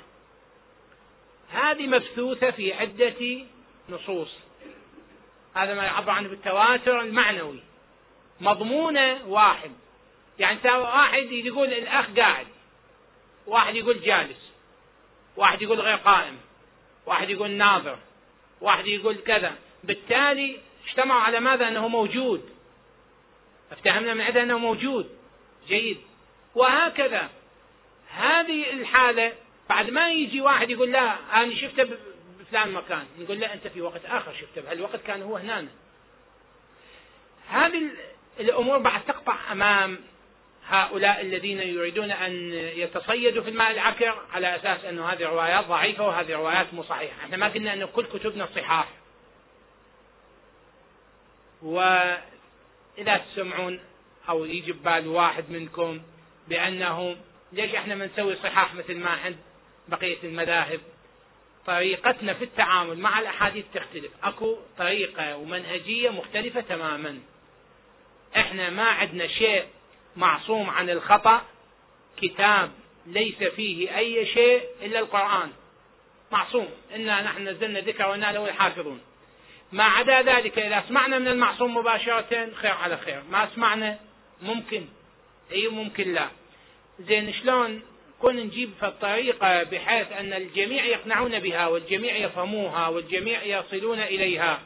هذه مبثوثة في عدة نصوص. هذا ما يعبر عنه بالتواتر المعنوي. مضمونه واحد. يعني واحد يقول الأخ قاعد واحد يقول جالس واحد يقول غير قائم واحد يقول ناظر واحد يقول كذا. بالتالي اجتمعوا على ماذا؟ أنه موجود. افتهمنا من عندها أنه موجود. جيد. وهكذا. هذه الحالة بعد ما يجي واحد يقول لا أنا شفته بفلان مكان. نقول لا أنت في وقت آخر شفته. بهالوقت كان هو هنا. هذه الأمور بعد تقطع أمام هؤلاء الذين يريدون أن يتصيدوا في الماء العكر على أساس أنه هذه روايات ضعيفة وهذه روايات مو صحيحة، إحنا ما قلنا انه كل كتبنا صحاح. وإذا تسمعون أو يجي ببال واحد منكم بأنه ليش إحنا ما نسوي صحاح مثل ما عند بقية المذاهب؟ طريقتنا في التعامل مع الأحاديث تختلف، أكو طريقة ومنهجية مختلفة تماما. إحنا ما عندنا شيء معصوم عن الخطأ. كتاب ليس فيه أي شيء إلا القرآن. معصوم. إنا نحن نزلنا ذكر وإنا له الحافظون ما عدا ذلك إذا سمعنا من المعصوم مباشرة خير على خير. ما سمعنا ممكن. أي ممكن لا. زين شلون كون نجيب في الطريقة بحيث أن الجميع يقنعون بها والجميع يفهموها والجميع يصلون إليها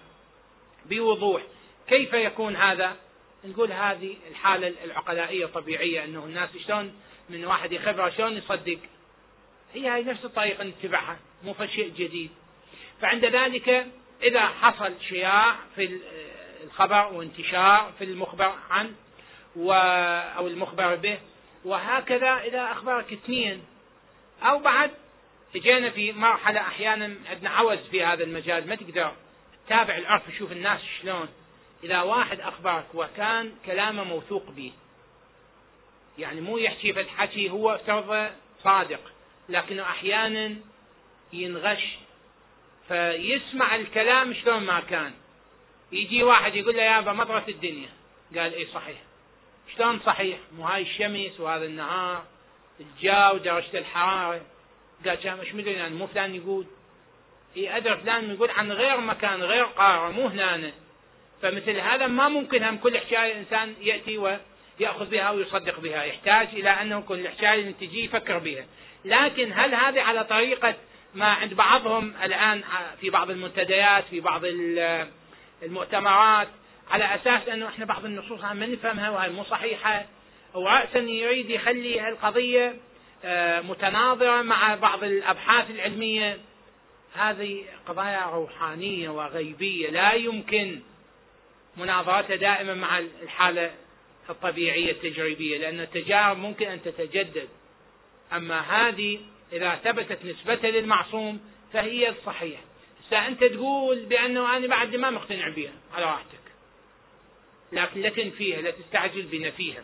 بوضوح؟ كيف يكون هذا؟ نقول هذه الحالة العقلائية طبيعية أنه الناس شلون من واحد يخبر شلون يصدق. هي هاي نفس الطريقة نتبعها مو شيء جديد. فعند ذلك إذا حصل شياع في الخبر وانتشار في المخبر عنه و أو المخبر به وهكذا إذا أخبرك اثنين. أو بعد اجينا في مرحلة أحيانا عندنا عوز في هذا المجال ما تقدر تتابع العرف تشوف الناس شلون. إذا واحد أخبرك وكان كلامه موثوق به يعني مو يحكي في الحكي هو افترض صادق لكنه أحيانا ينغش فيسمع الكلام شلون ما كان. يجي واحد يقول له يابا مطرة الدنيا. قال اي صحيح. شلون صحيح؟ مو هاي الشمس وهذا النهار الجو درجة الحرارة. قال كان إيش مدري يعني مو فلان يقول. اي ادري فلان يقول عن غير مكان غير قارة مو هنا فمثل هذا ما ممكن هم كل حكاية الإنسان يأتي ويأخذ بها ويصدق بها. يحتاج إلى أنه كل حكاية اللي تجي يفكر بها. لكن هل هذه على طريقة ما عند بعضهم الآن في بعض المنتديات في بعض المؤتمرات على أساس أنه إحنا بعض النصوص ما نفهمها وهي مو صحيحة. ورأسا يريد يخلي القضية آه، متناظرة مع بعض الأبحاث العلمية. هذه قضايا روحانية وغيبية لا يمكن مناظرتها دائما مع الحالة الطبيعية التجريبية لأن التجارب ممكن أن تتجدد. أما هذه إذا ثبتت نسبتها للمعصوم فهي الصحيح أنت تقول بأنه أنا بعد ما مقتنع بها على راحتك. لكن لا تنفيها لا تستعجل بنفيها.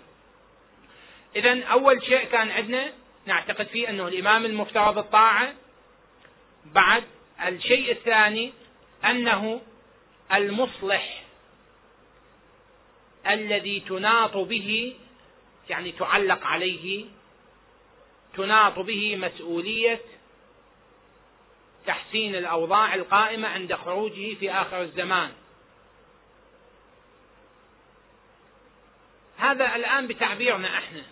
إذا أول شيء كان عندنا نعتقد فيه أنه الإمام المفترض الطاعة. بعد الشيء الثاني أنه المصلح الذي تناط به يعني تعلق عليه تناط به مسؤولية تحسين الأوضاع القائمة عند خروجه في آخر الزمان. هذا الآن بتعبيرنا إحنا.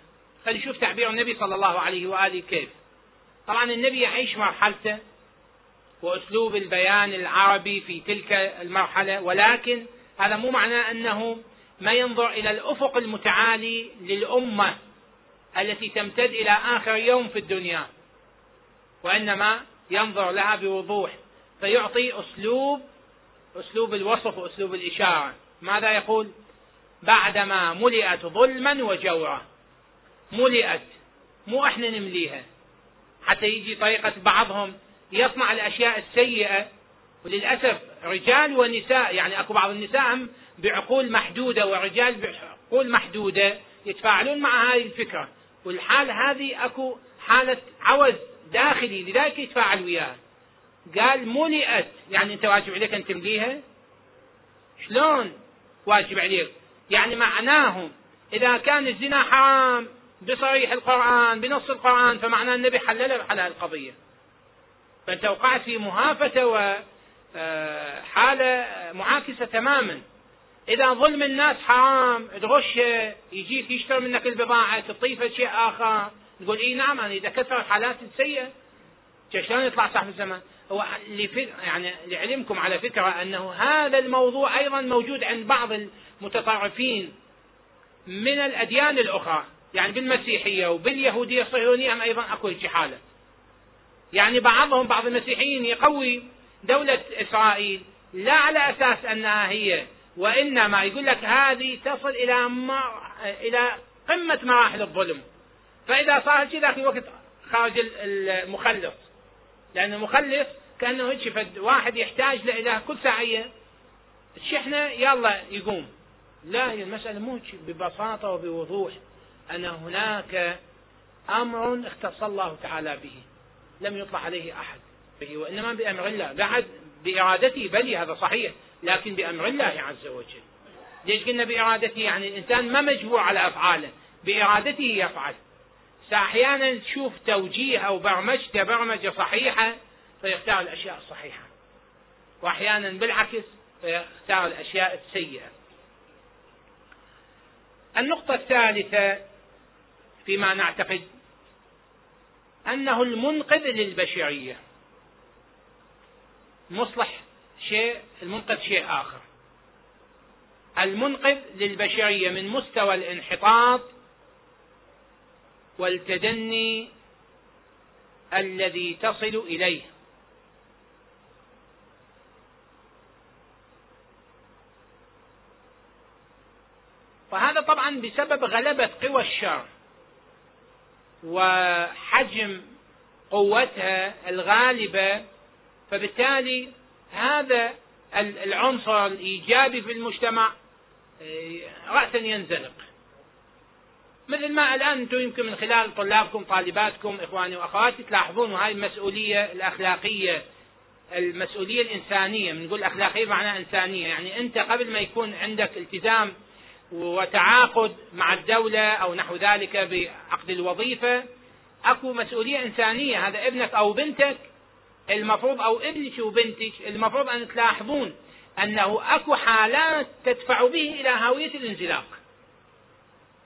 خلينا نشوف تعبير النبي صلى الله عليه وآله كيف. طبعا النبي يعيش مرحلته وأسلوب البيان العربي في تلك المرحلة ولكن هذا مو معناه أنه ما ينظر إلى الأفق المتعالي للأمة التي تمتد إلى آخر يوم في الدنيا وإنما ينظر لها بوضوح فيعطي أسلوب أسلوب الوصف وأسلوب الإشارة. ماذا يقول؟ بعدما ملئت ظلما وجورا. ملئت مو إحنا نمليها. حتى يجي طريقة بعضهم يصنع الأشياء السيئة. وللأسف رجال ونساء يعني أكو بعض النساء هم بعقول محدودة ورجال بعقول محدودة يتفاعلون مع هذه الفكرة. والحال هذه أكو حالة عوز داخلي لذلك يتفاعل وياها قال ملئت. يعني أنت واجب عليك أن تمليها؟ شلون واجب عليك؟ يعني معناه إذا كان الزنا حرام بصريح القرآن بنص القرآن فمعناه النبي حلل حلال القضية. فأنت وقعت في مهافة وحالة آه، معاكسة تماما. إذا ظلم الناس حرام تغشه يجيك يشتري منك البضاعة تطيفه شيء آخر. تقول إي نعم أنا إذا كثر الحالات السيئة شلون يطلع صاحب الزمان؟ هو يعني لعلمكم على فكرة أنه هذا الموضوع أيضا موجود عند بعض المتطرفين من الأديان الأخرى. يعني بالمسيحية وباليهودية الصهيونية هم أيضا أكو هيك حالة يعني بعضهم بعض المسيحيين يقوي دولة إسرائيل لا على أساس أنها هي وإنما يقول لك هذه تصل إلى إلى قمة مراحل الظلم. فإذا صار شيء ذاك الوقت خارج المخلص. لأن المخلص كأنه هيك واحد يحتاج له كل ساعية. الشحنة يلا يقوم. لا هي المسألة مو ببساطة وبوضوح. أن هناك أمر اختص الله تعالى به. لم يطلع عليه أحد به وإنما بأمر الله بعد بإرادته بلي هذا صحيح. لكن بأمر الله عز وجل. ليش قلنا بإرادته؟ يعني الإنسان ما مجبور على أفعاله بإرادته يفعل. فأحيانا تشوف توجيه أو برمجته برمجة صحيحة فيختار الأشياء الصحيحة. وأحيانا بالعكس فيختار الأشياء السيئة. النقطة الثالثة فيما نعتقد أنه المنقذ للبشرية. المصلح شيء المنقذ شيء آخر. المنقذ للبشرية من مستوى الانحطاط والتدني الذي تصل إليه. وهذا طبعا بسبب غلبة قوى الشر وحجم قوتها الغالبة فبالتالي هذا العنصر الإيجابي في المجتمع آه، رأسا ينزلق. مثل ما الآن أنتم يمكن من خلال طلابكم طالباتكم إخواني وأخواتي تلاحظون هاي المسؤولية الأخلاقية المسؤولية الإنسانية. بنقول أخلاقية معناها إنسانية. يعني أنت قبل ما يكون عندك التزام وتعاقد مع الدولة أو نحو ذلك بعقد الوظيفة أكو مسؤولية إنسانية. هذا ابنك أو بنتك المفروض أو ابنك وبنتك المفروض أن تلاحظون أنه أكو حالات تدفع به إلى هاوية الانزلاق.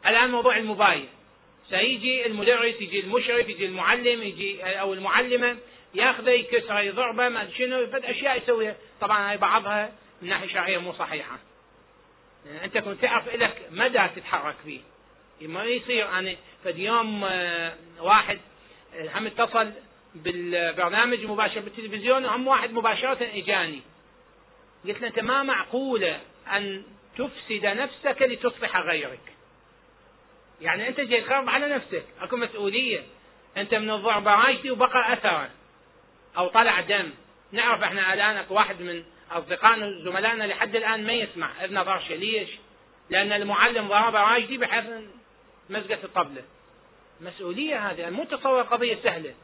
الآن موضوع الموبايل. سيجي المدرس يجي المشرف يجي المعلم يجي أو المعلمة ياخذه يكسره يضربه ما شنو أشياء يسويها. طبعا هاي بعضها من ناحية شرعية مو صحيحة. يعني أنت كنت تعرف لك مدى تتحرك فيه ما يصير أنا فد يوم آه، واحد هم اتصل بالبرنامج مباشر بالتلفزيون وهم واحد مباشرة إجاني. قلت له أنت ما معقولة أن تفسد نفسك لتصلح غيرك؟ يعني أنت جاي تخرب على نفسك أكو مسؤولية. أنت من الضربة راجتي وبقى أثرا أو طلع دم. نعرف إحنا الآن واحد من أصدقائنا زملائنا لحد الآن ما يسمع. اذن ضرشه ليش؟ لأن المعلم ضرب راجدي بحيث مزقت الطبلة. مسؤولية هذه مو تصور قضية سهلة.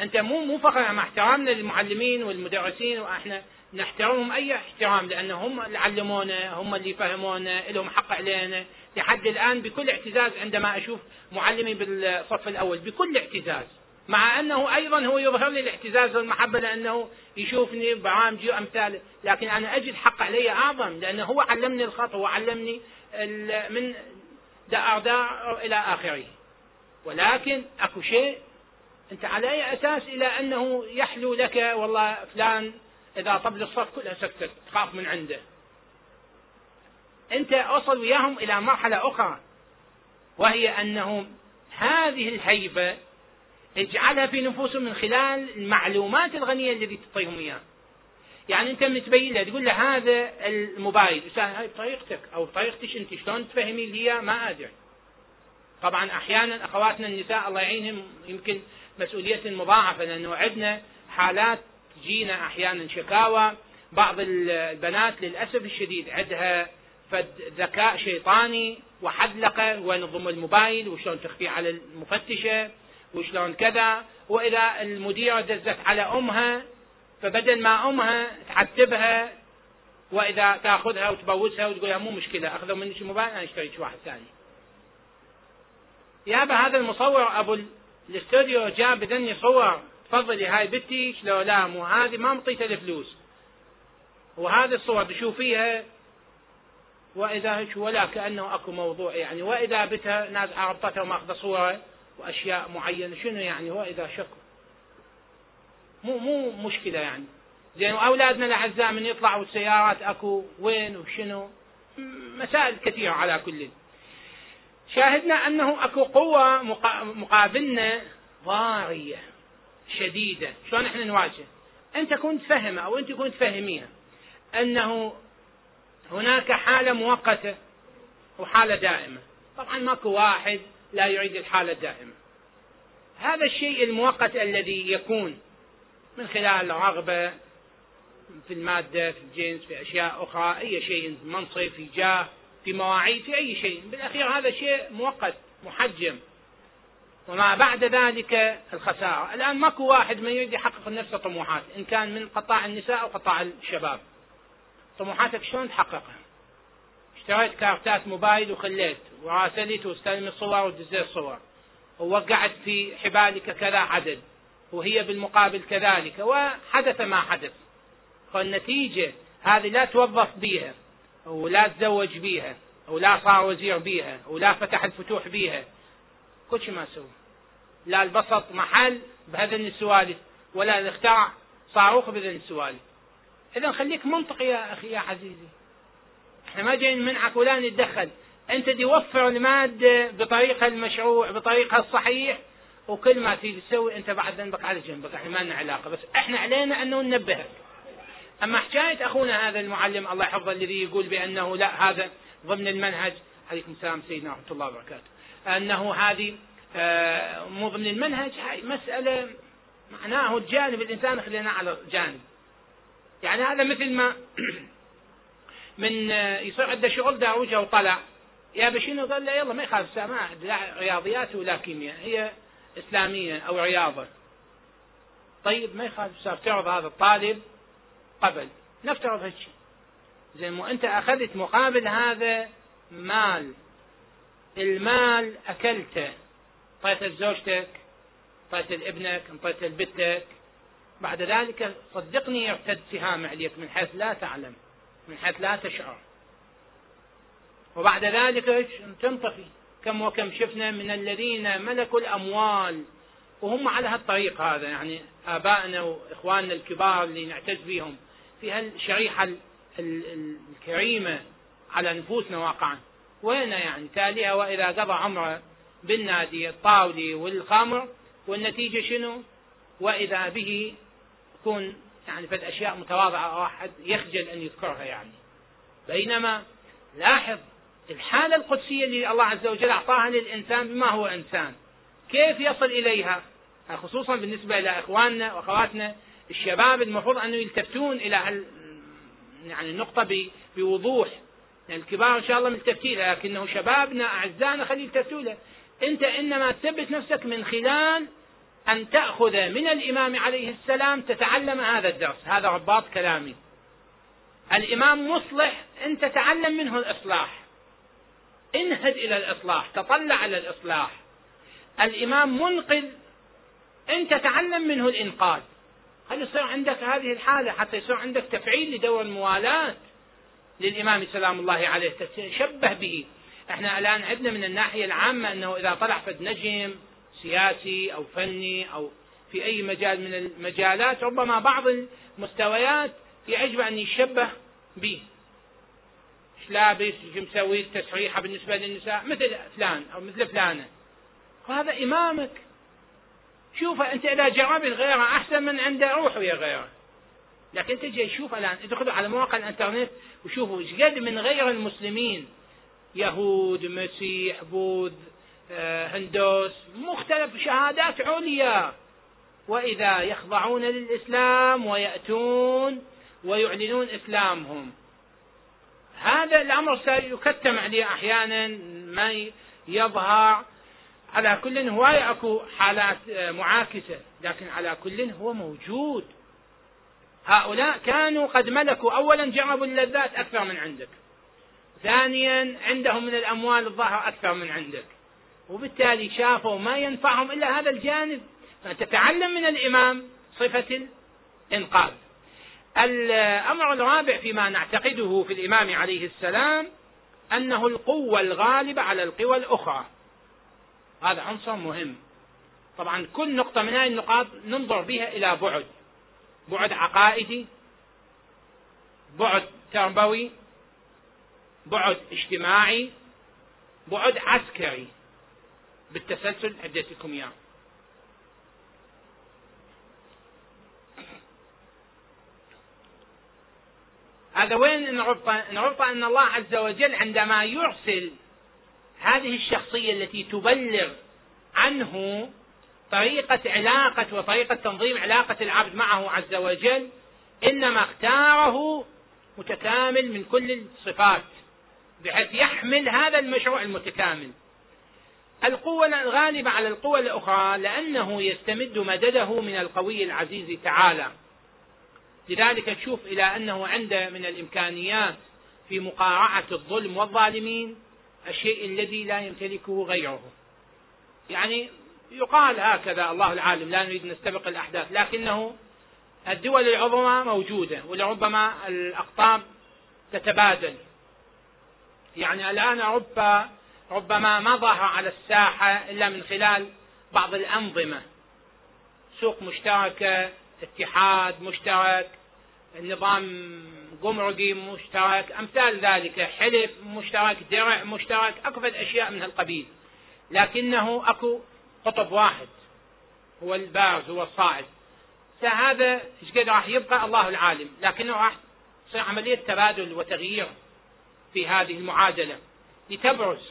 أنت مو مو فقط مع احترامنا للمعلمين والمدرسين وإحنا نحترمهم أي احترام لأن هم اللي علمونا هم اللي فهمونا لهم حق علينا. لحد الآن بكل اعتزاز عندما أشوف معلمي بالصف الأول بكل اعتزاز. مع أنه أيضا هو يظهر لي الاعتزاز والمحبة لأنه يشوفني برامجي وامثاله، لكن أنا أجد حق علي أعظم لأنه هو علمني الخط هو علمني من دار دار إلى آخره. ولكن أكو شيء أنت على أي أساس إلى أنه يحلو لك والله فلان إذا طبل الصف كلها سكتت تخاف من عنده. أنت أوصل وياهم إلى مرحلة أخرى وهي أنه هذه الهيبة اجعلها في نفوسهم من خلال المعلومات الغنية التي تعطيهم إياها. يعني أنت متبين له تقول له هذا الموبايل هاي بطريقتك أو بطريقتك أنت شلون تفهمي لي ما أدري. طبعا أحيانا أخواتنا النساء الله يعينهم يمكن مسؤولية مضاعفة لأنه عندنا حالات تجينا أحيانا شكاوى بعض البنات للأسف الشديد عندها فد ذكاء شيطاني وحذلقة وين تضم الموبايل وشلون تخفيه على المفتشة وشلون كذا وإذا المديرة دزت على أمها فبدل ما أمها تعتبها وإذا تأخذها وتبوسها وتقول مو مشكلة أخذوا منك الموبايل أنا اشتريت واحد ثاني. يابا هذا المصور أبو الاستوديو جاب بذني صور تفضلي هاي بنتي مو هذه ما مطيته الفلوس. وهذه الصور تشوفيها وإذا ولا كأنه أكو موضوع يعني. وإذا بتها ناس عربتها وماخذة صورة وأشياء معينة شنو يعني؟ هو اذا شك مو مو مشكلة يعني. زين وأولادنا الأعزاء من يطلعوا السيارات أكو وين وشنو؟ مسائل كثيرة على كل. شاهدنا أنه أكو قوة مقابلنا ضارية شديدة. شلون إحنا نواجه؟ أنت كنت فهم أو أنت كنت فهميها أنه هناك حالة مؤقتة وحالة دائمة. طبعا ماكو واحد لا يعيد الحالة الدائمة. هذا الشيء المؤقت الذي يكون من خلال رغبة في المادة في الجنس في أشياء أخرى أي شيء منصب في جاه في مواعيد في أي شيء. بالأخير هذا شيء مؤقت محجم. وما بعد ذلك الخسارة. الآن ماكو واحد من يريد يحقق لنفسه طموحات إن كان من قطاع النساء أو قطاع الشباب. طموحاتك شلون تحققها؟ اشتريت كارتات موبايل وخليت وراسلت واستلم الصور ودزيت الصور ووقعت في حبالك كذا عدد وهي بالمقابل كذلك. وحدث ما حدث. فالنتيجة هذه لا توظف بيها. ولا تزوج بيها ولا صار وزير بيها ولا فتح الفتوح بيها. كل شيء ما سوى. لا البسط محل بهذن السوالف ولا اخترع صاروخ بهذن السوالف. إذا خليك منطقي يا أخي يا عزيزي. إحنا ما جايين نمنعك ولا نتدخل. أنت توفر المادة بطريقها المشروع بطريقها الصحيح وكل ما تيجي تسوي أنت بعد ذنبك على جنبك. إحنا ما لنا علاقة بس إحنا علينا انه ننبهك. أما حكاية أخونا هذا المعلم الله يحفظه الذي يقول بأنه لا هذا ضمن المنهج عليكم السلام سيدنا ورحمة الله وبركاته. أنه هذه آه، مو ضمن المنهج هاي مسألة معناه الجانب الإنسان خلينا على جانب. يعني هذا مثل ما من آه، يصير عنده شغل داوجه وطلع. يا بشنو قال له يلا ما يخالف سماع لا رياضيات ولا كيمياء هي إسلامية أو رياضة. طيب ما يخالف صار تعرض هذا الطالب قبل. نفترض هالشيء زين وانت أخذت مقابل هذا مال. المال أكلته. اعطيته لزوجتك اعطيته لابنك اعطيته لبنتك بعد ذلك صدقني يرتد سهام عليك من حيث لا تعلم من حيث لا تشعر. وبعد ذلك تنطفي. كم وكم شفنا من الذين ملكوا الأموال. وهم على هالطريق هذا يعني آبائنا وإخواننا الكبار اللي نعتز بهم في هالشريحة الكريمة على نفوسنا واقعا وين يعني تاليها وإذا قضى عمره بالنادي الطاولي والخمر والنتيجة شنو؟ وإذا به يكون يعني فد اشياء متواضعة واحد يخجل أن يذكرها يعني بينما لاحظ الحالة القدسية اللي الله عز وجل أعطاها للإنسان بما هو إنسان كيف يصل إليها؟ خصوصا بالنسبة إلى إخواننا وأخواتنا الشباب المفروض ان يلتفتون إلى هال يعني النقطة بوضوح. يعني الكبار إن شاء الله ملتفتين لكنه شبابنا أعزائنا خلي يلتفتوا له. أنت إنما تثبت نفسك من خلال أن تأخذ من الإمام عليه السلام تتعلم هذا الدرس. هذا رباط كلامي. الإمام مصلح انت تعلم منه الإصلاح. انهد إلى الإصلاح تطلع إلى الإصلاح. الإمام منقذ انت تعلم منه الإنقاذ. خلي يصير عندك هذه الحالة حتى يصير عندك تفعيل لدور الموالاه للإمام سلام الله عليه؟ تتشبه به. إحنا الآن عندنا من الناحية العامة أنه إذا طلع فد نجم سياسي أو فني أو في أي مجال من المجالات ربما بعض المستويات يعجبه أن يشبه به. إيش لابس إيش مسوي تسريحه بالنسبة للنساء مثل فلان أو مثل فلانة. وهذا إمامك. شوف أنت اذا جربت غيره أحسن من عنده روح ويا غيره. لكن تجي تشوف الآن ادخلوا على مواقع الإنترنت وشوفوا إيش قد من غير المسلمين. يهود مسيح بوذ آه، هندوس مختلف شهادات عليا. وإذا يخضعون للإسلام ويأتون ويعلنون إسلامهم. هذا الأمر سيكتم عليه أحيانا ما يظهر على كل هواية أكو حالات آه، معاكسة. لكن على كل هو موجود. هؤلاء كانوا قد ملكوا. اولا جربوا اللذات أكثر من عندك. ثانيا عندهم من الأموال الظاهر أكثر من عندك. وبالتالي شافوا ما ينفعهم إلا هذا الجانب. فتتعلم من الإمام صفة الإنقاذ. الأمر الرابع فيما نعتقده في الإمام عليه السلام أنه القوة الغالبة على القوى الأخرى. هذا عنصر مهم. طبعا كل نقطة من هذه النقاط ننظر بها إلى بعد. بعد عقائدي بعد تربوي بعد اجتماعي بعد عسكري. بالتسلسل اديتكم إياه. هذا وين نربطه؟ نربطه أن الله عز وجل عندما يرسل هذه الشخصية التي تبلغ عنه طريقة علاقة وطريقة تنظيم علاقة العبد معه عز وجل إنما اختاره متكامل من كل الصفات بحيث يحمل هذا المشروع المتكامل. القوة الغالبة على القوى الأخرى لأنه يستمد مدده من القوي العزيز تعالى. لذلك تشوف إلى أنه عنده من الإمكانيات في مقارعة الظلم والظالمين الشيء الذي لا يمتلكه غيره. يعني يقال هكذا الله العالم لا نريد نستبق الأحداث لكنه الدول العظمى موجودة ولربما الأقطاب تتبادل. يعني الآن أوروبا ربما ما ظهر على الساحة إلا من خلال بعض الأنظمة. سوق مشتركة اتحاد مشترك نظام جمركي مشترك أمثال ذلك حلف مشترك درع مشترك أكفد أشياء من هالقبيل. لكنه أكو قطب واحد هو البارز هو الصاعد فهذا إيش قد راح يبقى؟ الله العالم. لكنه راح تصير عملية تبادل وتغيير في هذه المعادلة. لتبرز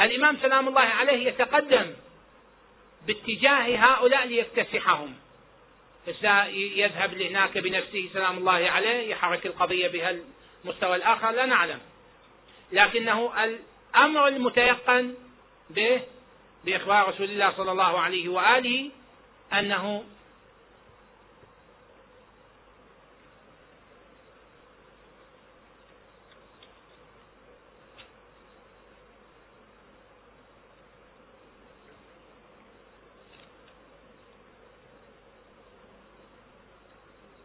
الإمام سلام الله عليه يتقدم باتجاه هؤلاء ليكتسحهم. يذهب لهناك بنفسه سلام الله عليه يحرك القضية بهالمستوى الآخر لا نعلم. لكنه الأمر المتيقن به بإخبار رسول الله صلى الله عليه وآله أنه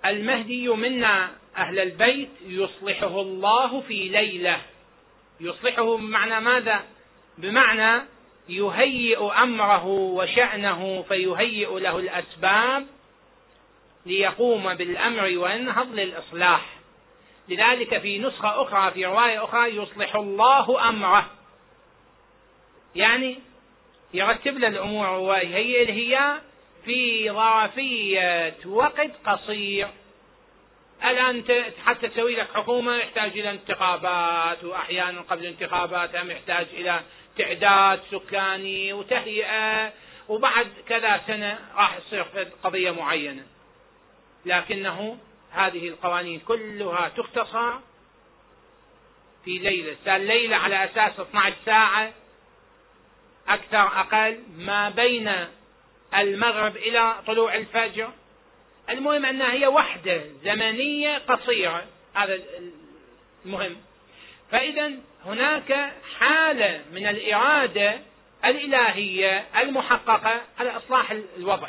المهدي منا أهل البيت يصلحه الله في ليلة. يصلحه بمعنى ماذا؟ بمعنى يهيئ أمره وشأنه فيهيئ له الأسباب ليقوم بالأمر وينهض للإصلاح. لذلك في نسخة أخرى في رواية أخرى يصلح الله أمره. يعني يرتب له الأمور ويهيئ الهياء في ظرفية وقت قصير. الآن حتى تسوي لك حكومة يحتاج إلى انتخابات وأحيانا قبل الانتخابات هم يحتاج إلى تعداد سكاني وتهيئة وبعد كذا سنة راح تصير قضية معينة. لكنه هذه القوانين كلها تختصر في ليلة. ليلة على أساس 12 ساعة أكثر أقل ما بين المغرب إلى طلوع الفجر. المهم أنها هي وحدة زمنية قصيرة. هذا المهم. فإذا هناك حالة من الإرادة الإلهية المحققة على إصلاح الوضع.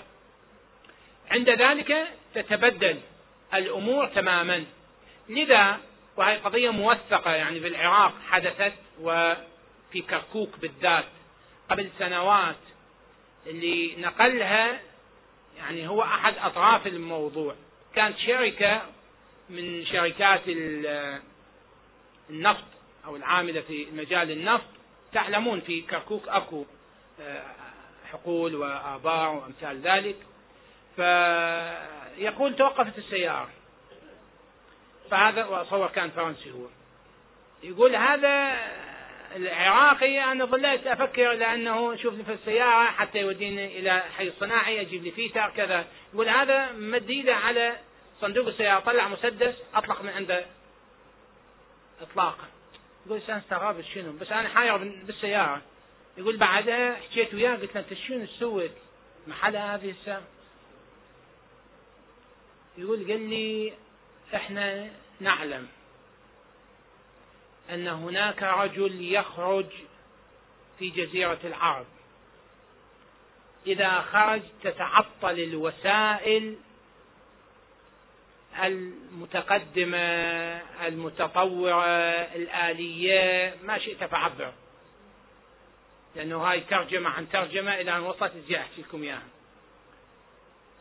عند ذلك تتبدل الأمور تماما. لذا وهي قضية موثقة يعني في العراق حدثت وفي كركوك بالذات قبل سنوات اللي نقلها يعني هو أحد أطراف الموضوع. كانت شركة من شركات النفط أو العاملة في مجال النفط تعلمون في كركوك أكو آه، حقول وآبار وأمثال ذلك. فيقول توقفت السيارة. فهذا وأصور كان فرنسي هو. يقول هذا العراقي أنا ظليت أفكر لأنه شوف في السيارة حتى يوديني إلى حي الصناعي أجيب لي فيتر كذا. يقول هذا مد على صندوق السيارة طلع مسدس أطلق من عنده اطلاقا. يقول أنا استغربت شنو؟ بس أنا حاير بالسيارة. يقول بعدها حكيت وياه قلت له أنت شنو سويت محل هذه السياره يقول قال لي إحنا نعلم. أن هناك رجل يخرج في جزيرة العرب. إذا خرج تتعطل الوسائل المتقدمة المتطورة الآلية ما شئت فعبر. لأنه هاي ترجمة عن ترجمة إلى أن وصلت إزاي أحكي لكم إياها.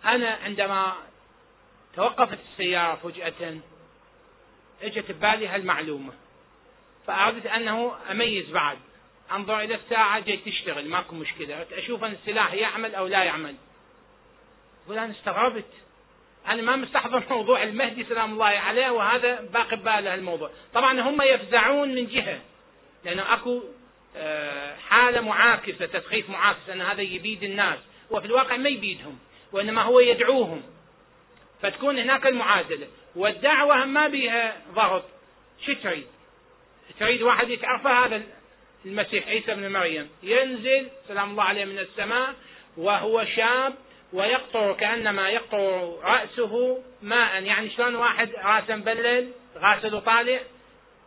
أنا عندما توقفت السيارة فجأة إجت ببالي هالمعلومة. فأردت أنه أميز بعد. أنظر إلى الساعة جاي تشتغل ماكو مشكلة. أشوف أن السلاح يعمل أو لا يعمل. أقول أنا استغربت. أنا ما مستحضر موضوع المهدي سلام الله عليه وهذا باقي بباله الموضوع. طبعا هم يفزعون من جهة لأنه أكو آه، حالة معاكسة تسخيف معاكس أن هذا يبيد الناس. وفي الواقع ما يبيدهم وإنما هو يدعوهم. فتكون هناك المعادلة. والدعوة ما بها ضغط. شو تريد؟ تريد واحد يتعرفه هذا المسيح عيسى بن مريم. ينزل سلام الله عليه من السماء وهو شاب ويقطر كأنما يقطر رأسه ماء. يعني شلون واحد راسه مبلل غاسل وطالع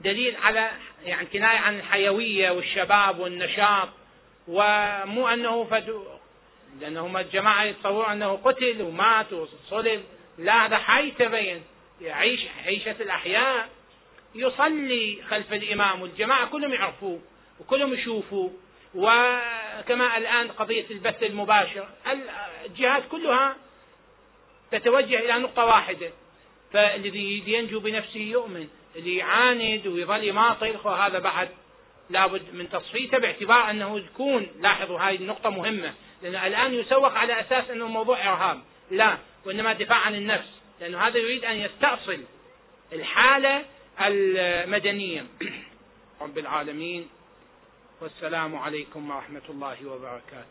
دليل على يعني كناية عن الحيوية والشباب والنشاط. ومو أنه فد لأنهم الجماعة يتصورون أنه قتل ومات وصلب. لا هذا حي تبين. يعيش عيشة الأحياء. يصلي خلف الإمام والجماعة كلهم يعرفوه وكلهم يشوفوه. وكما الآن قضية البث المباشر الجهات كلها تتوجه إلى نقطة واحدة فالذي ينجو بنفسه يؤمن اللي يعاند ويظل يماطل هذا بعد لابد من تصفيته باعتبار أنه يكون لاحظوا هذه النقطة مهمة لأن الآن يسوق على أساس أنه موضوع إرهاب. لا وإنما دفاع عن النفس لأنه هذا يريد أن يستأصل الحالة المدنية. رب العالمين. والسلام عليكم ورحمة الله وبركاته.